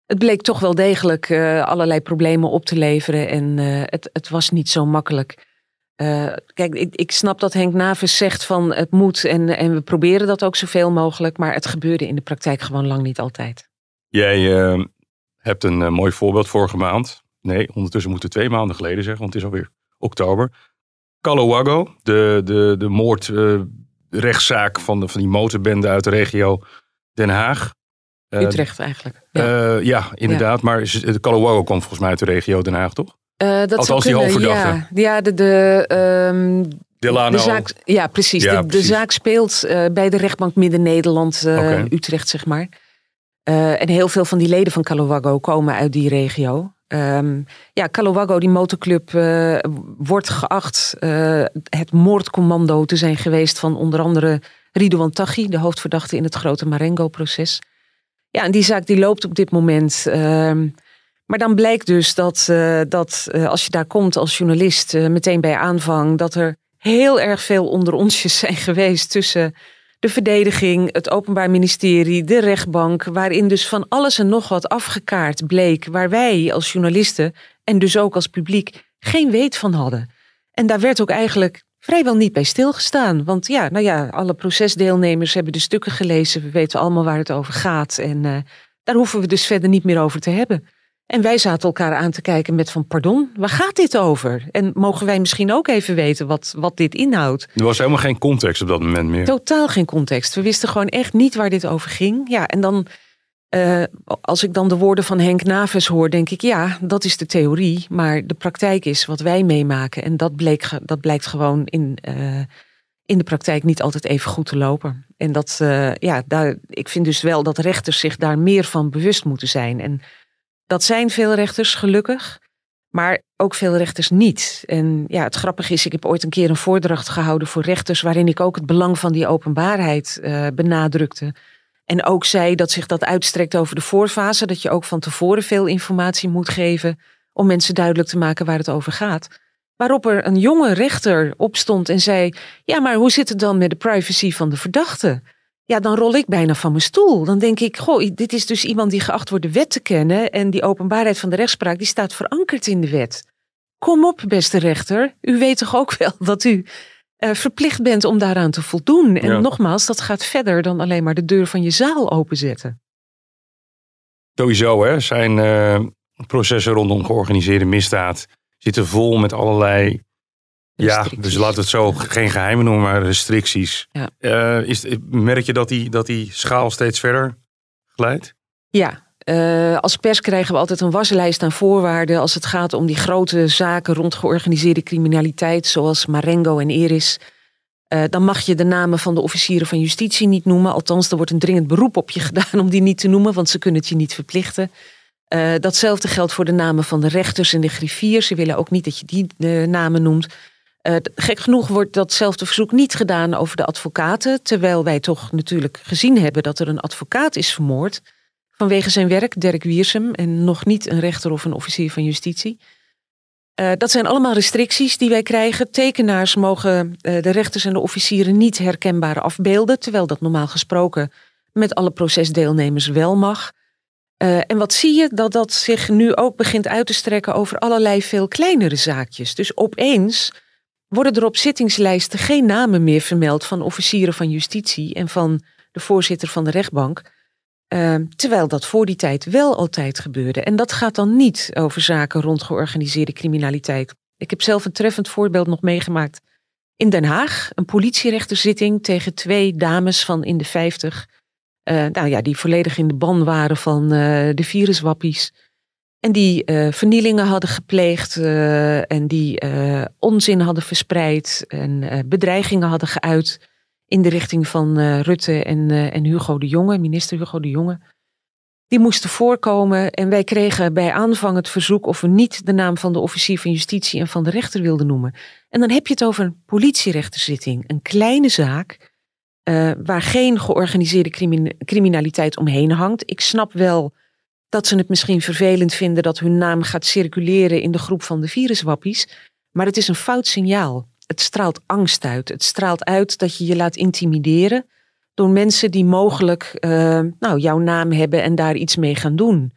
Het bleek toch wel degelijk uh, allerlei problemen op te leveren en uh, het, het was niet zo makkelijk. kijk, ik, ik snap dat Henk Navis zegt van het moet en, en we proberen dat ook zoveel mogelijk. Maar het gebeurde in de praktijk gewoon lang niet altijd. Jij hebt een mooi voorbeeld vorige maand. Nee, ondertussen moeten twee maanden geleden zeggen, want het is alweer oktober Calowago, de, de, de moordrechtszaak van, de, van die motorbende uit de regio Den Haag. Uh, Utrecht eigenlijk. Ja, uh, ja inderdaad. Maar de komt volgens mij uit de regio Den Haag, toch? Uh, dat Althans, die hoofdverdachte. Ja, ja de, de, um, Delano. De zaak, ja, precies. Ja, de, precies. de, zaak speelt bij de rechtbank Midden-Nederland, okay. Utrecht, zeg maar. en heel veel van die leden van Calowago komen uit die regio. Um, ja, Calowago, die motorclub, uh, wordt geacht uh, het moordcommando te zijn geweest van onder andere Ridouan Taghi, de hoofdverdachte in het grote Marengo-proces. Ja, en die zaak die loopt op dit moment. Um, maar dan blijkt dus dat, uh, dat als je daar komt als journalist meteen bij aanvang, dat er heel erg veel onder onsjes zijn geweest tussen de verdediging, het Openbaar Ministerie, de rechtbank, waarin dus van alles en nog wat afgekaart bleek, waar wij als journalisten en dus ook als publiek geen weet van hadden. En daar werd ook eigenlijk vrijwel niet bij stilgestaan. Want ja, nou ja, alle procesdeelnemers hebben de stukken gelezen. We weten allemaal waar het over gaat. En uh, daar hoeven we dus verder niet meer over te hebben. En wij zaten elkaar aan te kijken met van pardon, waar gaat dit over? En mogen wij misschien ook even weten wat, wat dit inhoudt? Er was helemaal geen context op dat moment meer. Totaal geen context. We wisten gewoon echt niet waar dit over ging. Ja, en dan Uh, als ik dan de woorden van Henk Naves hoor, denk ik ja, dat is de theorie. Maar de praktijk is wat wij meemaken. En dat, bleek, dat blijkt gewoon in, uh, in de praktijk niet altijd even goed te lopen. En dat, uh, ja, daar, ik vind dus wel dat rechters zich daar meer van bewust moeten zijn. En dat zijn veel rechters, gelukkig. Maar ook veel rechters niet. En ja, het grappige is, ik heb ooit een keer een voordracht gehouden voor rechters. waarin ik ook het belang van die openbaarheid benadrukte. En ook zei dat zich dat uitstrekt over de voorfase, dat je ook van tevoren veel informatie moet geven om mensen duidelijk te maken waar het over gaat. Waarop er een jonge rechter opstond en zei: Ja, maar hoe zit het dan met de privacy van de verdachte? Ja, dan rol ik bijna van mijn stoel. Dan denk ik: Goh, dit is dus iemand die geacht wordt de wet te kennen. En die openbaarheid van de rechtspraak die staat verankerd in de wet. Kom op, beste rechter. U weet toch ook wel dat u uh, verplicht bent om daaraan te voldoen. En nogmaals, dat gaat verder dan alleen maar de deur van je zaal openzetten. Sowieso hè, zijn uh, processen rondom georganiseerde misdaad zitten vol met allerlei ja, dus laten we het zo geen geheimen noemen, maar restricties. Ja. Uh, is, merk je dat die, dat die schaal steeds verder glijdt? Ja, uh, als pers krijgen we altijd een waslijst aan voorwaarden als het gaat om die grote zaken rond georganiseerde criminaliteit, zoals Marengo en Eris. Uh, dan mag je de namen van de officieren van justitie niet noemen. Althans, er wordt een dringend beroep op je gedaan om die niet te noemen, want ze kunnen het je niet verplichten. Datzelfde geldt voor de namen van de rechters en de griffiers. Ze willen ook niet dat je die namen noemt. Gek genoeg wordt datzelfde verzoek niet gedaan over de advocaten, terwijl wij toch natuurlijk gezien hebben dat er een advocaat is vermoord vanwege zijn werk, Dirk Wiersum, en nog niet een rechter of een officier van justitie. Uh, dat zijn allemaal restricties die wij krijgen. Tekenaars mogen uh, de rechters en de officieren niet herkenbaar afbeelden, terwijl dat normaal gesproken met alle procesdeelnemers wel mag. En wat zie je? Dat dat zich nu ook begint uit te strekken over allerlei veel kleinere zaakjes. Dus opeens worden er op zittingslijsten geen namen meer vermeld van officieren van justitie en van de voorzitter van de rechtbank. Ehm, terwijl dat voor die tijd wel altijd gebeurde. En dat gaat dan niet over zaken rond georganiseerde criminaliteit. Ik heb zelf een treffend voorbeeld nog meegemaakt in Den Haag. Een politierechterzitting tegen twee dames van in de vijftig. Uh, nou ja, die volledig in de ban waren van uh, de viruswappies. En die uh, vernielingen hadden gepleegd en die onzin hadden verspreid en bedreigingen hadden geuit in de richting van Rutte en, en Hugo de Jonge, minister Hugo de Jonge. Die moesten voorkomen en wij kregen bij aanvang het verzoek of we niet de naam van de officier van justitie en van de rechter wilden noemen. En dan heb je het over een politierechterzitting, een kleine zaak waar geen georganiseerde crimin criminaliteit omheen hangt. Ik snap wel dat ze het misschien vervelend vinden dat hun naam gaat circuleren in de groep van de viruswappies, maar het is een fout signaal het straalt angst uit. Het straalt uit dat je je laat intimideren door mensen die mogelijk uh, nou, jouw naam hebben en daar iets mee gaan doen.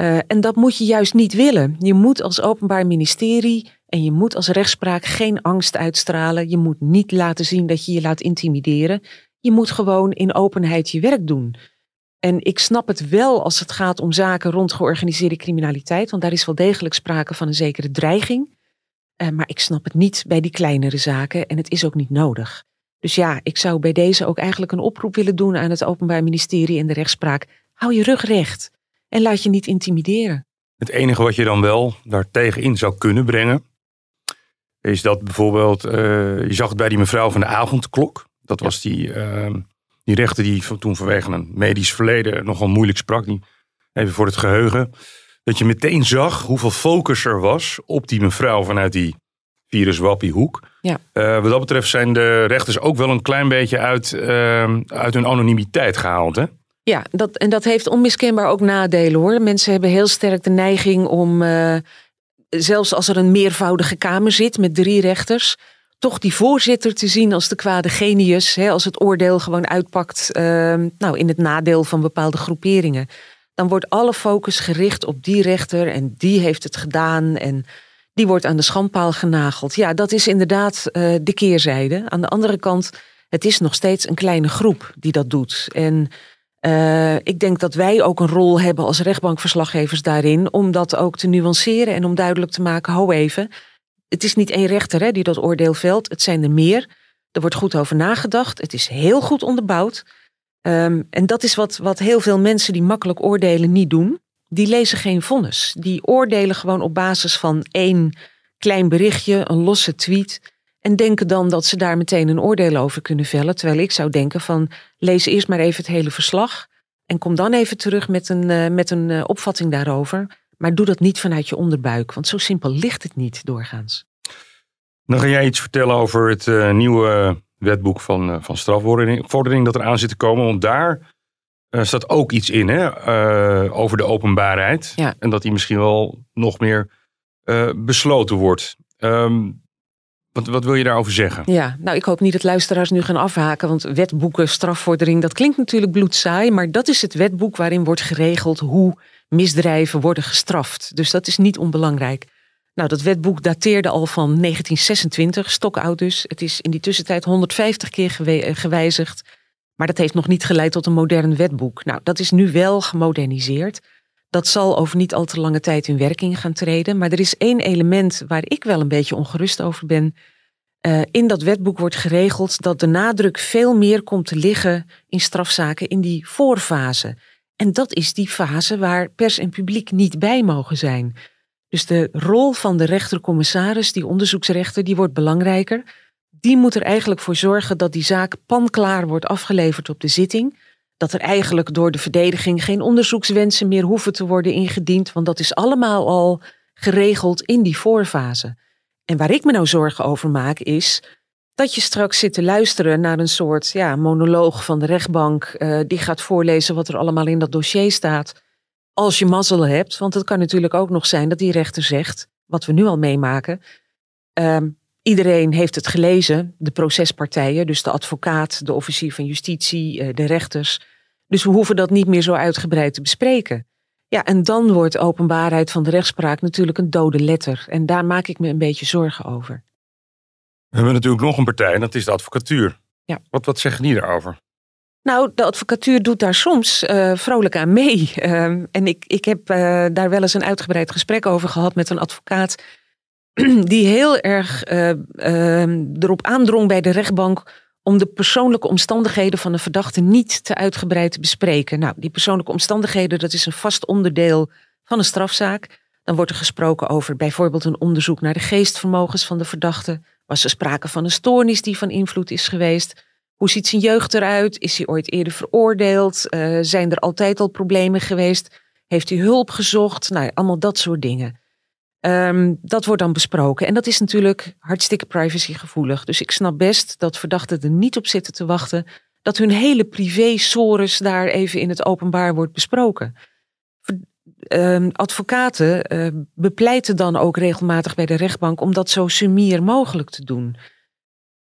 Uh, en dat moet je juist niet willen. Je moet als openbaar ministerie en je moet als rechtspraak geen angst uitstralen. Je moet niet laten zien dat je je laat intimideren. Je moet gewoon in openheid je werk doen. En ik snap het wel als het gaat om zaken rond georganiseerde criminaliteit, want daar is wel degelijk sprake van een zekere dreiging. Uh, maar ik snap het niet bij die kleinere zaken en het is ook niet nodig. Dus ja, ik zou bij deze ook eigenlijk een oproep willen doen aan het Openbaar Ministerie en de rechtspraak. Hou je rug recht en laat je niet intimideren. Het enige wat je dan wel daartegen in zou kunnen brengen, is dat bijvoorbeeld, uh, je zag het bij die mevrouw van de avondklok. Dat was die, uh, die rechter die toen vanwege een medisch verleden nogal moeilijk sprak. Die, even voor het geheugen dat je meteen zag hoeveel focus er was op die mevrouw vanuit die viruswappiehoek. Ja. Uh, wat dat betreft zijn de rechters ook wel een klein beetje uit, uh, uit hun anonimiteit gehaald. Hè? Ja, dat, en dat heeft onmiskenbaar ook nadelen hoor. Mensen hebben heel sterk de neiging om, uh, zelfs als er een meervoudige kamer zit met drie rechters, toch die voorzitter te zien als de kwade genius. Hè, als het oordeel gewoon uitpakt ehm, nou, in het nadeel van bepaalde groeperingen dan wordt alle focus gericht op die rechter en die heeft het gedaan en die wordt aan de schandpaal genageld. Ja, dat is inderdaad uh, de keerzijde. Aan de andere kant, het is nog steeds een kleine groep die dat doet. En uh, ik denk dat wij ook een rol hebben als rechtbankverslaggevers daarin om dat ook te nuanceren en om duidelijk te maken, hou even, het is niet één rechter hè, die dat oordeel velt, het zijn er meer. Er wordt goed over nagedacht, het is heel goed onderbouwd. Ehm, en dat is wat, wat heel veel mensen die makkelijk oordelen niet doen. Die lezen geen vonnis. Die oordelen gewoon op basis van één klein berichtje, een losse tweet. En denken dan dat ze daar meteen een oordeel over kunnen vellen. Terwijl ik zou denken van lees eerst maar even het hele verslag. En kom dan even terug met een, uh, met een uh, opvatting daarover. Maar doe dat niet vanuit je onderbuik. Want zo simpel ligt het niet doorgaans. Dan ga jij iets vertellen over het uh, nieuwe wetboek van, van strafvordering dat eraan zit te komen. Want daar staat ook iets in hè, over de openbaarheid. Ja. En dat die misschien wel nog meer besloten wordt. Um, wat, wat wil je daarover zeggen? Ja, nou ik hoop niet dat luisteraars nu gaan afhaken, want wetboeken, strafvordering, dat klinkt natuurlijk bloedsaai, maar dat is het wetboek waarin wordt geregeld hoe misdrijven worden gestraft. Dus dat is niet onbelangrijk. Nou, dat wetboek dateerde al van 1926, stokoud dus. Het is in die tussentijd 150 keer gewijzigd, maar dat heeft nog niet geleid tot een modern wetboek. Nou, dat is nu wel gemoderniseerd. Dat zal over niet al te lange tijd in werking gaan treden. Maar er is één element waar ik wel een beetje ongerust over ben. Uh, in dat wetboek wordt geregeld dat de nadruk veel meer komt te liggen in strafzaken in die voorfase. En dat is die fase waar pers en publiek niet bij mogen zijn. Dus de rol van de rechtercommissaris, die onderzoeksrechter, die wordt belangrijker. Die moet er eigenlijk voor zorgen dat die zaak panklaar wordt afgeleverd op de zitting dat er eigenlijk door de verdediging geen onderzoekswensen meer hoeven te worden ingediend, want dat is allemaal al geregeld in die voorfase. En waar ik me nou zorgen over maak is dat je straks zit te luisteren naar een soort ja, monoloog van de rechtbank, uh, die gaat voorlezen wat er allemaal in dat dossier staat. Als je mazzel hebt, want het kan natuurlijk ook nog zijn dat die rechter zegt, wat we nu al meemaken, uh, Iedereen heeft het gelezen, de procespartijen, dus de advocaat, de officier van justitie, eh, de rechters. Dus we hoeven dat niet meer zo uitgebreid te bespreken. Ja, en dan wordt openbaarheid van de rechtspraak natuurlijk een dode letter. En daar maak ik me een beetje zorgen over. We hebben natuurlijk nog een partij en dat is de advocatuur. Ja. Wat, wat zeggen die daarover? Nou, de advocatuur doet daar soms uh, vrolijk aan mee. Uh, en ik, ik heb uh, daar wel eens een uitgebreid gesprek over gehad met een advocaat die heel erg uh, uh, erop aandrong bij de rechtbank om de persoonlijke omstandigheden van de verdachte niet te uitgebreid te bespreken. Nou, die persoonlijke omstandigheden, dat is een vast onderdeel van een strafzaak. Dan wordt er gesproken over bijvoorbeeld een onderzoek naar de geestvermogens van de verdachte. Was er sprake van een stoornis die van invloed is geweest? Hoe ziet zijn jeugd eruit? Is hij ooit eerder veroordeeld? Uh, zijn er altijd al problemen geweest? Heeft hij hulp gezocht? Nou, allemaal dat soort dingen. Um, dat wordt dan besproken. En dat is natuurlijk hartstikke privacygevoelig. Dus ik snap best dat verdachten er niet op zitten te wachten dat hun hele privé-sores daar even in het openbaar wordt besproken. Um, advocaten uh, bepleiten dan ook regelmatig bij de rechtbank om dat zo sumier mogelijk te doen.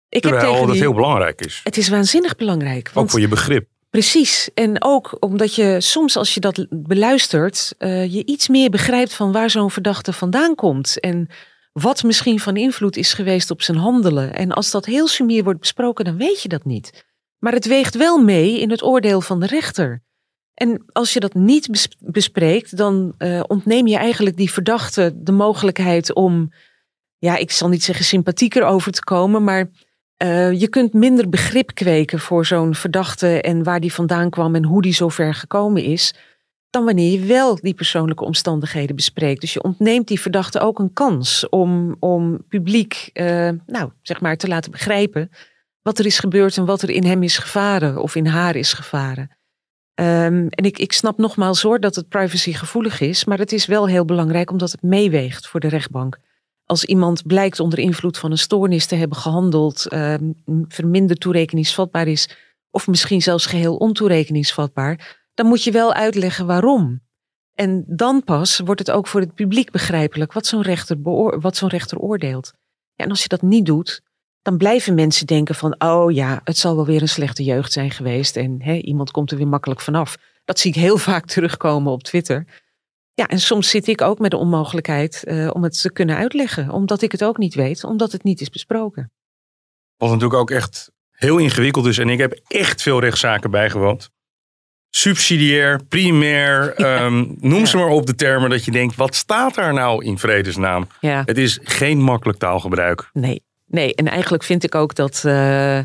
Ik Terwijl heb tegen dat die, heel belangrijk is. Het is waanzinnig belangrijk. Want, ook voor je begrip. Precies. En ook omdat je soms als je dat beluistert, uh, je iets meer begrijpt van waar zo'n verdachte vandaan komt. En wat misschien van invloed is geweest op zijn handelen. En als dat heel sumier wordt besproken, dan weet je dat niet. Maar het weegt wel mee in het oordeel van de rechter. En als je dat niet bespreekt, dan uh, ontneem je eigenlijk die verdachte de mogelijkheid om, ja, ik zal niet zeggen sympathieker over te komen, maar uh, je kunt minder begrip kweken voor zo'n verdachte en waar die vandaan kwam en hoe die zover gekomen is, dan wanneer je wel die persoonlijke omstandigheden bespreekt. Dus je ontneemt die verdachte ook een kans om, om publiek, uh, nou, zeg maar, te laten begrijpen wat er is gebeurd en wat er in hem is gevaren of in haar is gevaren. Um, en ik, ik snap nogmaals hoor dat het privacygevoelig is, maar het is wel heel belangrijk omdat het meeweegt voor de rechtbank als iemand blijkt onder invloed van een stoornis te hebben gehandeld, uh, verminderd toerekeningsvatbaar is, of misschien zelfs geheel ontoerekeningsvatbaar, dan moet je wel uitleggen waarom. En dan pas wordt het ook voor het publiek begrijpelijk wat zo'n rechter, wat zo'n rechter oordeelt. Ja, en als je dat niet doet, dan blijven mensen denken van, oh ja, het zal wel weer een slechte jeugd zijn geweest en hè, iemand komt er weer makkelijk vanaf. Dat zie ik heel vaak terugkomen op Twitter. Ja, en soms zit ik ook met de onmogelijkheid uh, om het te kunnen uitleggen. Omdat ik het ook niet weet, omdat het niet is besproken. Wat natuurlijk ook echt heel ingewikkeld is. En ik heb echt veel rechtszaken bijgewoond. Subsidiair, primair, ja. um, noem ja. ze maar op de termen dat je denkt, wat staat daar nou in vredesnaam? Ja. Het is geen makkelijk taalgebruik. Nee, nee. En eigenlijk vind ik ook dat uh,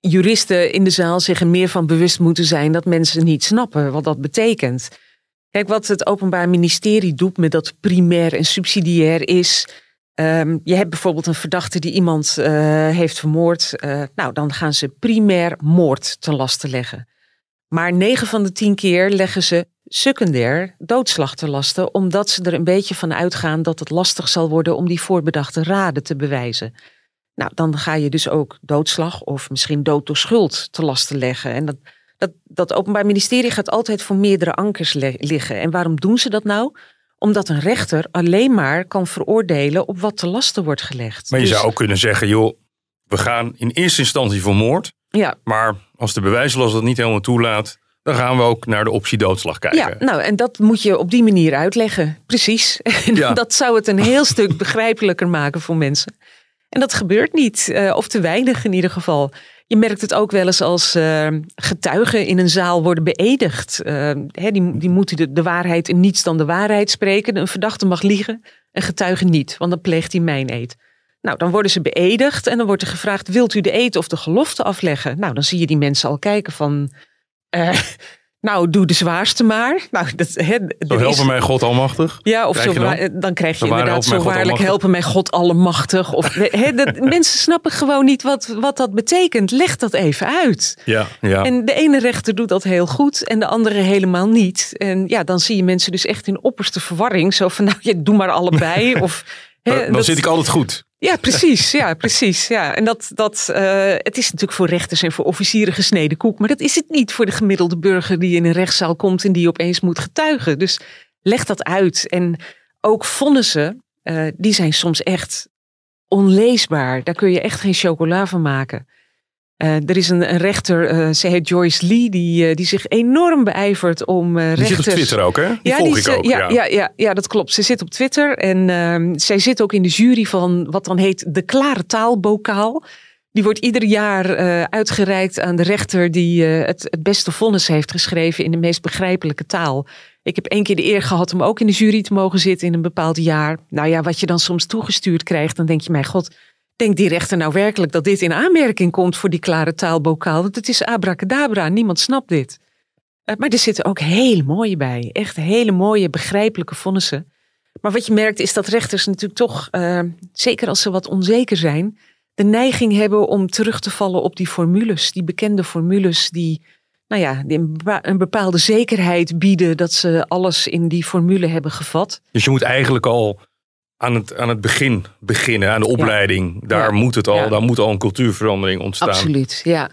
juristen in de zaal zich er meer van bewust moeten zijn dat mensen niet snappen wat dat betekent. Kijk, wat het Openbaar Ministerie doet met dat primair en subsidiair is. Ehm, je hebt bijvoorbeeld een verdachte die iemand uh, heeft vermoord. Uh, nou, dan gaan ze primair moord ten laste leggen. Maar 9 van de 10 keer leggen ze secundair doodslag te lasten, omdat ze er een beetje van uitgaan dat het lastig zal worden om die voorbedachte raden te bewijzen. Nou, dan ga je dus ook doodslag of misschien dood door schuld te lasten leggen. En dat, dat, dat Openbaar Ministerie gaat altijd voor meerdere ankers liggen. En waarom doen ze dat nou? Omdat een rechter alleen maar kan veroordelen op wat te lasten wordt gelegd. Maar je Dus- zou ook kunnen zeggen, joh, we gaan in eerste instantie voor moord. Ja, Maar als de bewijslast dat niet helemaal toelaat, dan gaan we ook naar de optie doodslag kijken. Ja, nou, en dat moet je op die manier uitleggen. Precies. Ja. dat zou het een heel stuk begrijpelijker maken voor mensen. En dat gebeurt niet, eh, of te weinig in ieder geval. Je merkt het ook wel eens als eh, getuigen in een zaal worden beëdigd. Eh, hè, die, die moeten de, waarheid en niets dan de waarheid spreken. Een verdachte mag liegen, een getuige niet, want dan pleegt hij mijn. Nou, dan worden ze beëdigd en dan wordt er gevraagd: wilt u de eed of de gelofte afleggen? Nou, dan zie je die mensen al kijken van. eh, nou, doe de zwaarste maar. Nou, dat, hè, Zo is- helpen mij God almachtig. ja, of Krijg zo, dan? krijg je Zo inderdaad zo waarlijk almachtig. helpen mij God allemachtig. Of, hè, dat, mensen snappen gewoon niet wat, wat dat betekent. Leg dat even uit. Ja, ja. En de ene rechter doet dat heel goed en de andere helemaal niet. En ja, dan zie je mensen dus echt in opperste verwarring. Zo van, nou, ja, doe maar allebei. Of, hè, dan dan dat- zit ik altijd goed. Ja, precies. Ja, precies. Ja. En dat, dat, eh, het is natuurlijk voor rechters en voor officieren gesneden koek. Maar dat is het niet voor de gemiddelde burger die in een rechtszaal komt en die opeens moet getuigen. Dus leg dat uit. En ook vonnissen, eh, die zijn soms echt onleesbaar. Daar kun je echt geen chocola van maken. Eh, er is een, een rechter, eh ze heet Joyce Lee, die, eh, die zich enorm beijvert om eh Die zit rechters... op Twitter ook, hè? Die Ja, volg die ik ook. ja, ja. ja. Ja, ja, dat klopt. Ze zit op Twitter en ehm, zij zit ook in de jury van wat dan heet de Klare Taalbokaal. Die wordt ieder jaar uitgereikt aan de rechter die het, het beste vonnis heeft geschreven in de meest begrijpelijke taal. Ik heb één keer de eer gehad om ook in de jury te mogen zitten in een bepaald jaar. Nou ja, wat je dan soms toegestuurd krijgt, dan denk je, mijn god, denkt die rechter nou werkelijk dat dit in aanmerking komt voor die klare taalbokaal? Want het is abracadabra, niemand snapt dit. Eh, Maar er zitten ook hele mooie bij. Echt hele mooie, begrijpelijke vonnissen. Maar wat je merkt is dat rechters natuurlijk toch, eh, zeker als ze wat onzeker zijn, de neiging hebben om terug te vallen op die formules. Die bekende formules die, nou ja, die een bepa- een bepaalde zekerheid bieden dat ze alles in die formule hebben gevat. Dus je moet eigenlijk al aan het, aan het begin beginnen, aan de opleiding. Daar Ja. moet het al, Ja. daar moet al een cultuurverandering ontstaan. Absoluut, ja.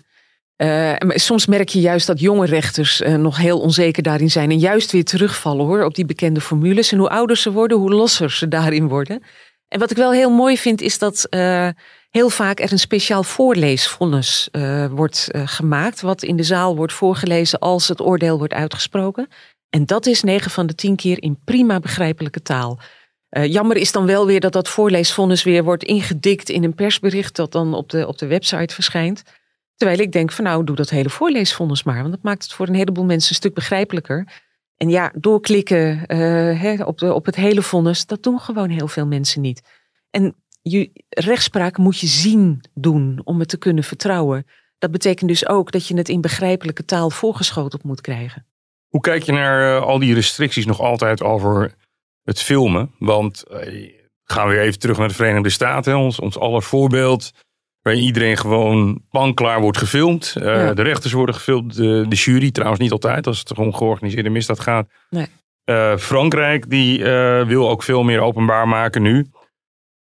Maar soms merk je juist dat jonge rechters eh, nog heel onzeker daarin zijn. En juist weer terugvallen hoor, op die bekende formules. En hoe ouder ze worden, hoe losser ze daarin worden. En wat ik wel heel mooi vind, is dat eh, heel vaak er een speciaal voorleesvonnis wordt gemaakt. Wat in de zaal wordt voorgelezen als het oordeel wordt uitgesproken. En dat is 9 van de 10 keer in prima begrijpelijke taal. Eh, jammer is dan wel weer dat dat voorleesvonnis weer wordt ingedikt in een persbericht dat dan op de, op de website verschijnt. Terwijl ik denk van nou, doe dat hele voorleesvonnis maar. Want dat maakt het voor een heleboel mensen een stuk begrijpelijker. En ja, doorklikken eh, op, de, op het hele vonnis, dat doen gewoon heel veel mensen niet. En je, rechtspraak moet je zien doen om het te kunnen vertrouwen. Dat betekent dus ook dat je het in begrijpelijke taal voorgeschoteld moet krijgen. Hoe kijk je naar eh, al die restricties nog altijd over het filmen? Want eh, gaan we weer even terug naar de Verenigde Staten, hè, ons, ons aller voorbeeld. Waarin iedereen gewoon panklaar wordt gefilmd. Eh, Ja. De rechters worden gefilmd. De, de jury trouwens niet altijd, als het om georganiseerde misdaad gaat. Nee. Eh, Frankrijk die wil ook veel meer opebaar maken nu.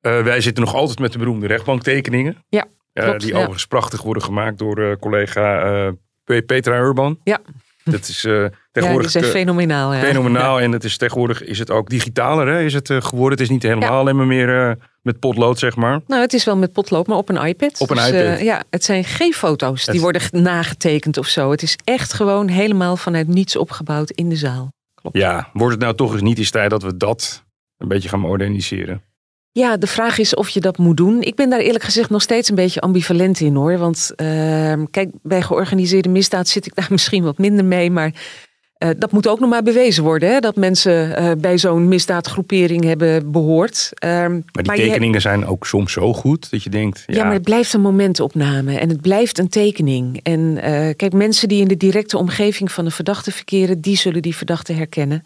Wij zitten nog altijd met de beroemde rechtbanktekeningen. Ja, klopt, die ja. overigens prachtig worden gemaakt door collega Pe- Petra Urban. Ja. Dat is eh, Ja, die tegenwoordig zijn eh, fenomenaal. Ja. fenomenaal. En het is tegenwoordig is het ook digitaler hè, is het, eh, geworden. Het is niet helemaal Ja. alleen maar meer eh, met potlood, zeg maar. Nou, het is wel met potlood, maar op een iPad. Op een Dus, iPad. ja, het zijn geen foto's die worden nagetekend of zo. Het is echt gewoon helemaal vanuit niets opgebouwd in de zaal. Klopt. Ja, wordt het nou toch eens niet eens tijd dat we dat een beetje gaan moderniseren? Ja, de vraag is of je dat moet doen. Ik ben daar eerlijk gezegd nog steeds een beetje ambivalent in hoor. Want ehm, kijk, bij georganiseerde misdaad zit ik daar misschien wat minder mee. Maar Uh, dat moet ook nog maar bewezen worden, hè, dat mensen uh, bij zo'n misdaadgroepering hebben behoord. Uh, maar die tekeningen zijn ook soms zo goed dat je denkt. Ja. ja, maar het blijft een momentopname en het blijft een tekening. En kijk, mensen die in de directe omgeving van een verdachte verkeren, die zullen die verdachte herkennen.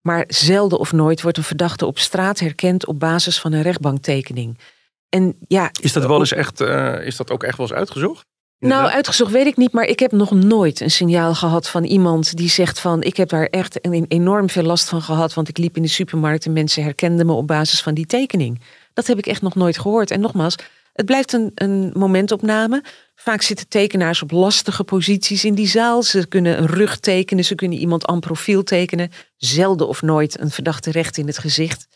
Maar zelden of nooit wordt een verdachte op straat herkend op basis van een rechtbanktekening. En ja, is dat wel eens echt, is dat ook echt wel eens uitgezocht? Nou, uitgezocht weet ik niet, maar ik heb nog nooit een signaal gehad van iemand die zegt van ik heb daar echt enorm veel last van gehad, want ik liep in de supermarkt en mensen herkenden me op basis van die tekening. Dat heb ik echt nog nooit gehoord. En nogmaals, het blijft een, een momentopname. Vaak zitten tekenaars op lastige posities in die zaal. Ze kunnen een rug tekenen, ze kunnen iemand aan profiel tekenen. Zelden of nooit een verdachte recht in het gezicht.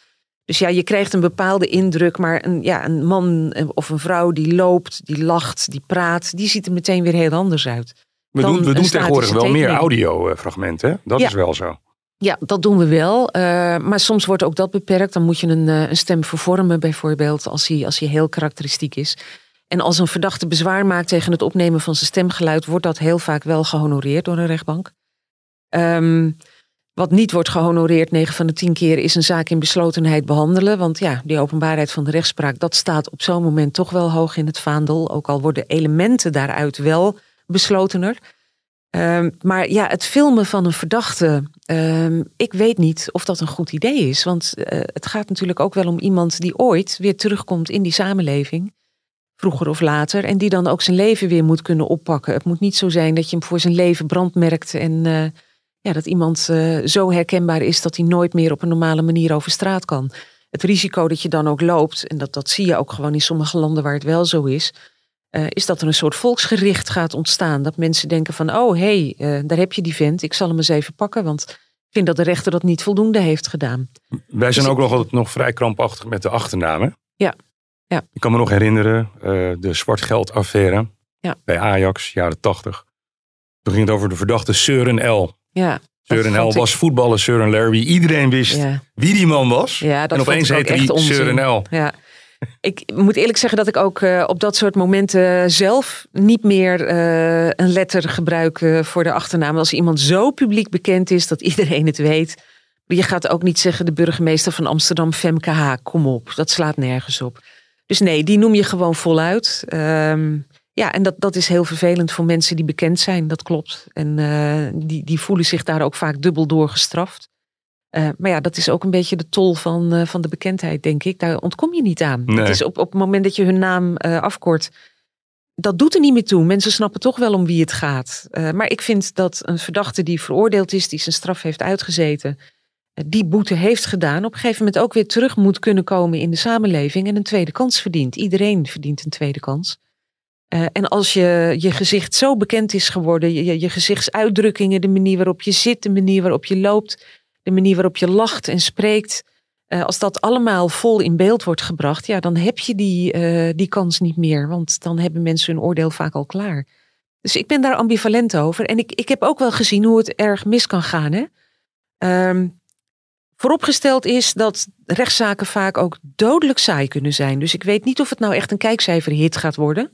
Dus ja, je krijgt een bepaalde indruk, maar een, ja, een man of een vrouw die loopt, die lacht, die praat, die ziet er meteen weer heel anders uit. We doen, we doen tegenwoordig wel meer audiofragmenten, dat is wel zo. Ja, dat doen we wel. Uh, maar soms wordt ook dat beperkt. Dan moet je een, uh, een stem vervormen, bijvoorbeeld, als hij, als hij heel karakteristiek is. En als een verdachte bezwaar maakt tegen het opnemen van zijn stemgeluid, wordt dat heel vaak wel gehonoreerd door een rechtbank. Um, wat niet wordt gehonoreerd 9 van de 10 keer is een zaak in beslotenheid behandelen. Want ja, die openbaarheid van de rechtspraak, dat staat op zo'n moment toch wel hoog in het vaandel. Ook al worden elementen daaruit wel beslotener. Um, maar ja, het filmen van een verdachte, um, ik weet niet of dat een goed idee is. Want uh, het gaat natuurlijk ook wel om iemand die ooit weer terugkomt in die samenleving. Vroeger of later. En die dan ook zijn leven weer moet kunnen oppakken. Het moet niet zo zijn dat je hem voor zijn leven brandmerkt en... Uh, ja, dat iemand uh, zo herkenbaar is dat hij nooit meer op een normale manier over straat kan. Het risico dat je dan ook loopt, en dat, dat zie je ook gewoon in sommige landen waar het wel zo is, uh, is dat er een soort volksgericht gaat ontstaan. Dat mensen denken van, oh hé, hey, uh, daar heb je die vent, ik zal hem eens even pakken, want ik vind dat de rechter dat niet voldoende heeft gedaan. Wij zijn dus ook nog, nog vrij krampachtig met de achternamen. Ja. ja. Ik kan me nog herinneren, de zwartgeldaffaire ja. bij Ajax, jaren tachtig. Toen ging het over de verdachte Søren L. Ja. Søren L was voetballer, Søren Larry. Iedereen wist wie die man was. Ja, dat en opeens heette hij Søren L. Ja. Ik moet eerlijk zeggen dat ik ook uh, op dat soort momenten zelf niet meer uh, een letter gebruik uh, voor de achternaam. Als iemand zo publiek bekend is dat iedereen het weet. Je gaat ook niet zeggen de burgemeester van Amsterdam, Femke H. Kom op, dat slaat nergens op. Dus nee, die noem je gewoon voluit. Um, ja, en dat, dat is heel vervelend voor mensen die bekend zijn, dat klopt. En uh, die, die voelen zich daar ook vaak dubbel door gestraft. Uh, maar ja, dat is ook een beetje de tol van, uh, van de bekendheid, denk ik. Daar ontkom je niet aan. Nee. Het is op, op het moment dat je hun naam afkort, dat doet er niet meer toe. Mensen snappen toch wel om wie het gaat. maar ik vind dat een verdachte die veroordeeld is, die zijn straf heeft uitgezeten, die boete heeft gedaan, op een gegeven moment ook weer terug moet kunnen komen in de samenleving en een tweede kans verdient. Iedereen verdient een tweede kans. Uh, en als je, je gezicht zo bekend is geworden, je, je gezichtsuitdrukkingen, de manier waarop je zit, de manier waarop je loopt, de manier waarop je lacht en spreekt, uh, als dat allemaal vol in beeld wordt gebracht, ja, dan heb je die, uh, die kans niet meer, want dan hebben mensen hun oordeel vaak al klaar. Dus ik ben daar ambivalent over. En ik, ik heb ook wel gezien hoe het erg mis kan gaan. Hè? Um, vooropgesteld is dat rechtszaken vaak ook dodelijk saai kunnen zijn. Dus ik weet niet of het nou echt een kijkcijferhit gaat worden.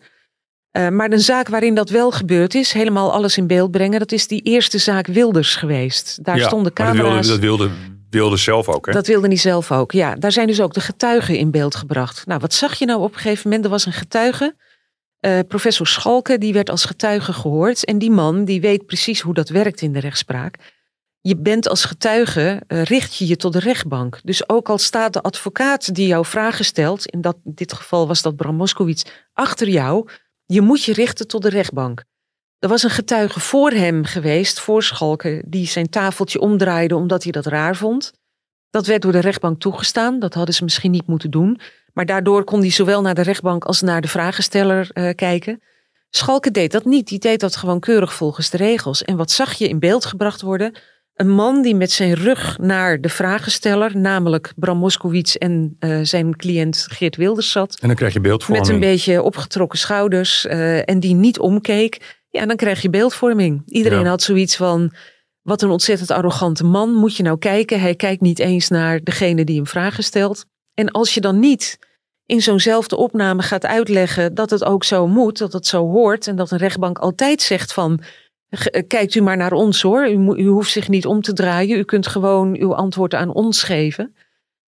Uh, maar een zaak waarin dat wel gebeurd is, helemaal alles in beeld brengen, dat is die eerste zaak Wilders geweest. Daar ja, stonden camera's. Dat wilde, dat wilde, wilde zelf ook, hè? Dat wilde hij zelf ook, ja. Daar zijn dus ook de getuigen in beeld gebracht. Nou, wat zag je nou op een gegeven moment? Er was een getuige, uh, professor Schalke, die werd als getuige gehoord. En die man, die weet precies hoe dat werkt in de rechtspraak. Je bent als getuige, uh, richt je je tot de rechtbank. Dus ook al staat de advocaat die jou vragen stelt, in, dat, in dit geval was dat Bram Moskowitz, achter jou, je moet je richten tot de rechtbank. Er was een getuige voor hem geweest, voor Schalke, die zijn tafeltje omdraaide omdat hij dat raar vond. Dat werd door de rechtbank toegestaan. Dat hadden ze misschien niet moeten doen. Maar daardoor kon hij zowel naar de rechtbank als naar de vragensteller uh, kijken. Schalke deed dat niet. Die deed dat gewoon keurig volgens de regels. En wat zag je in beeld gebracht worden? Een man die met zijn rug naar de vragensteller, namelijk Bram Moskowitz en uh, zijn cliënt Geert Wilders zat. En dan krijg je beeldvorming. Met een beetje opgetrokken schouders uh, en die niet omkeek. Ja, dan krijg je beeldvorming. Iedereen ja. had zoiets van, wat een ontzettend arrogante man. Moet je nou kijken? Hij kijkt niet eens naar degene die hem vragen stelt. En als je dan niet in zo'nzelfde opname gaat uitleggen dat het ook zo moet, dat het zo hoort en dat een rechtbank altijd zegt van kijkt u maar naar ons hoor. U, u, hoeft zich niet om te draaien. U kunt gewoon uw antwoord aan ons geven.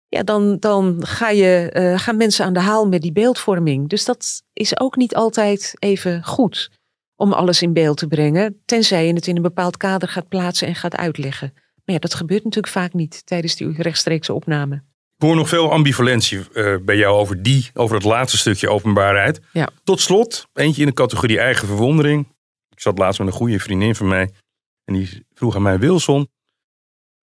Ja, dan, dan ga je, uh, gaan mensen aan de haal met die beeldvorming. Dus dat is ook niet altijd even goed om alles in beeld te brengen. Tenzij je het in een bepaald kader gaat plaatsen en gaat uitleggen. Maar ja, dat gebeurt natuurlijk vaak niet tijdens die rechtstreekse opname. Ik hoor nog veel ambivalentie uh, bij jou over die, over het laatste stukje openbaarheid. Ja. Tot slot, eentje in de categorie eigen verwondering. Zat laatst met een goede vriendin van mij. En die vroeg aan mij, Wilson,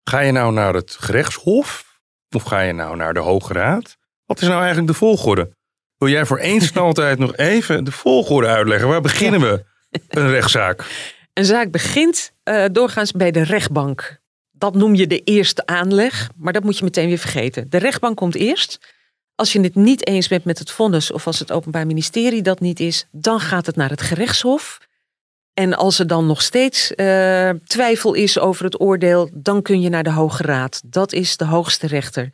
ga je nou naar het gerechtshof? Of ga je nou naar de Hoge Raad? Wat is nou eigenlijk de volgorde? Wil jij voor eens en altijd nog even de volgorde uitleggen? Waar beginnen we een rechtszaak? Een zaak begint uh, doorgaans bij de rechtbank. Dat noem je de eerste aanleg, maar dat moet je meteen weer vergeten. De rechtbank komt eerst. Als je het niet eens bent met het vonnis of als het Openbaar Ministerie dat niet is, dan gaat het naar het gerechtshof. En als er dan nog steeds uh, twijfel is over het oordeel, dan kun je naar de Hoge Raad. Dat is de hoogste rechter.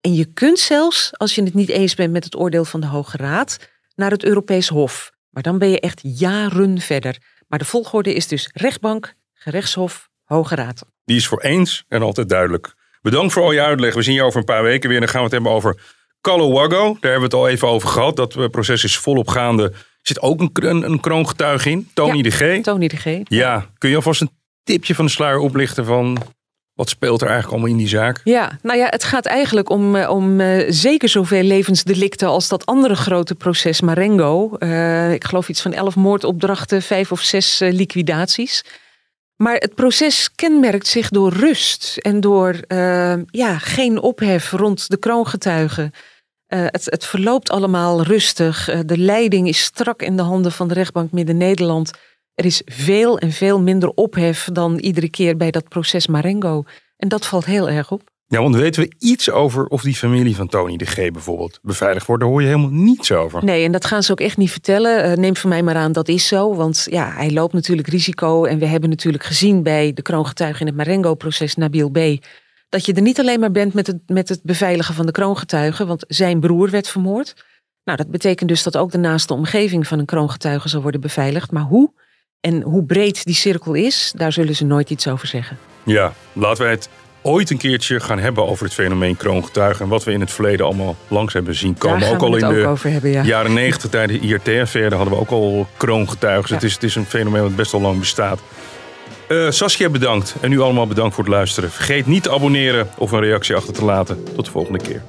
En je kunt zelfs, als je het niet eens bent met het oordeel van de Hoge Raad, naar het Europees Hof. Maar dan ben je echt jaren verder. Maar de volgorde is dus rechtbank, gerechtshof, Hoge Raad. Die is voor eens en altijd duidelijk. Bedankt voor al je uitleg. We zien je over een paar weken weer. Dan gaan we het hebben over Calowago. Daar hebben we het al even over gehad. Dat eh, proces is volop gaande. Er zit ook een, een, een kroongetuige in. Tony ja, de G. Tony de G. Ja. Kun je alvast een tipje van de sluier oplichten van... Wat speelt er eigenlijk allemaal in die zaak? Ja, nou ja, het gaat eigenlijk om, eh, om uh, zeker zoveel levensdelicten als dat andere grote proces Marengo. Uh, ik geloof iets van elf moordopdrachten, vijf of zes uh, liquidaties. Maar het proces kenmerkt zich door rust en door ja, geen ophef rond de kroongetuigen. Uh, het, het, verloopt allemaal rustig. Uh, de leiding is strak in de handen van de rechtbank Midden-Nederland. Er is veel en veel minder ophef dan iedere keer bij dat proces Marengo. En dat valt heel erg op. Ja, want weten we iets over of die familie van Tony de G bijvoorbeeld beveiligd wordt? Daar hoor je helemaal niets over. Nee, en dat gaan ze ook echt niet vertellen. Uh, neem van mij maar aan, dat is zo. Want ja, hij loopt natuurlijk risico. En we hebben natuurlijk gezien bij de kroongetuige in het Marengo-proces, Nabil B., dat je er niet alleen maar bent met het, met het beveiligen van de kroongetuigen, want zijn broer werd vermoord. Nou, dat betekent dus dat ook de naaste omgeving van een kroongetuige zal worden beveiligd. Maar hoe en hoe breed die cirkel is, daar zullen ze nooit iets over zeggen. Ja, laten wij het ooit een keertje gaan hebben over het fenomeen kroongetuigen. En wat we in het verleden allemaal langs hebben zien komen. Daar ook al in ook de over hebben, ja. jaren negentig tijdens de IRT-affaire hadden we ook al kroongetuigen. Ja. Het, is, het is een fenomeen dat best al lang bestaat. Uh, Saskia bedankt en u allemaal bedankt voor het luisteren. Vergeet niet te abonneren of een reactie achter te laten. Tot de volgende keer.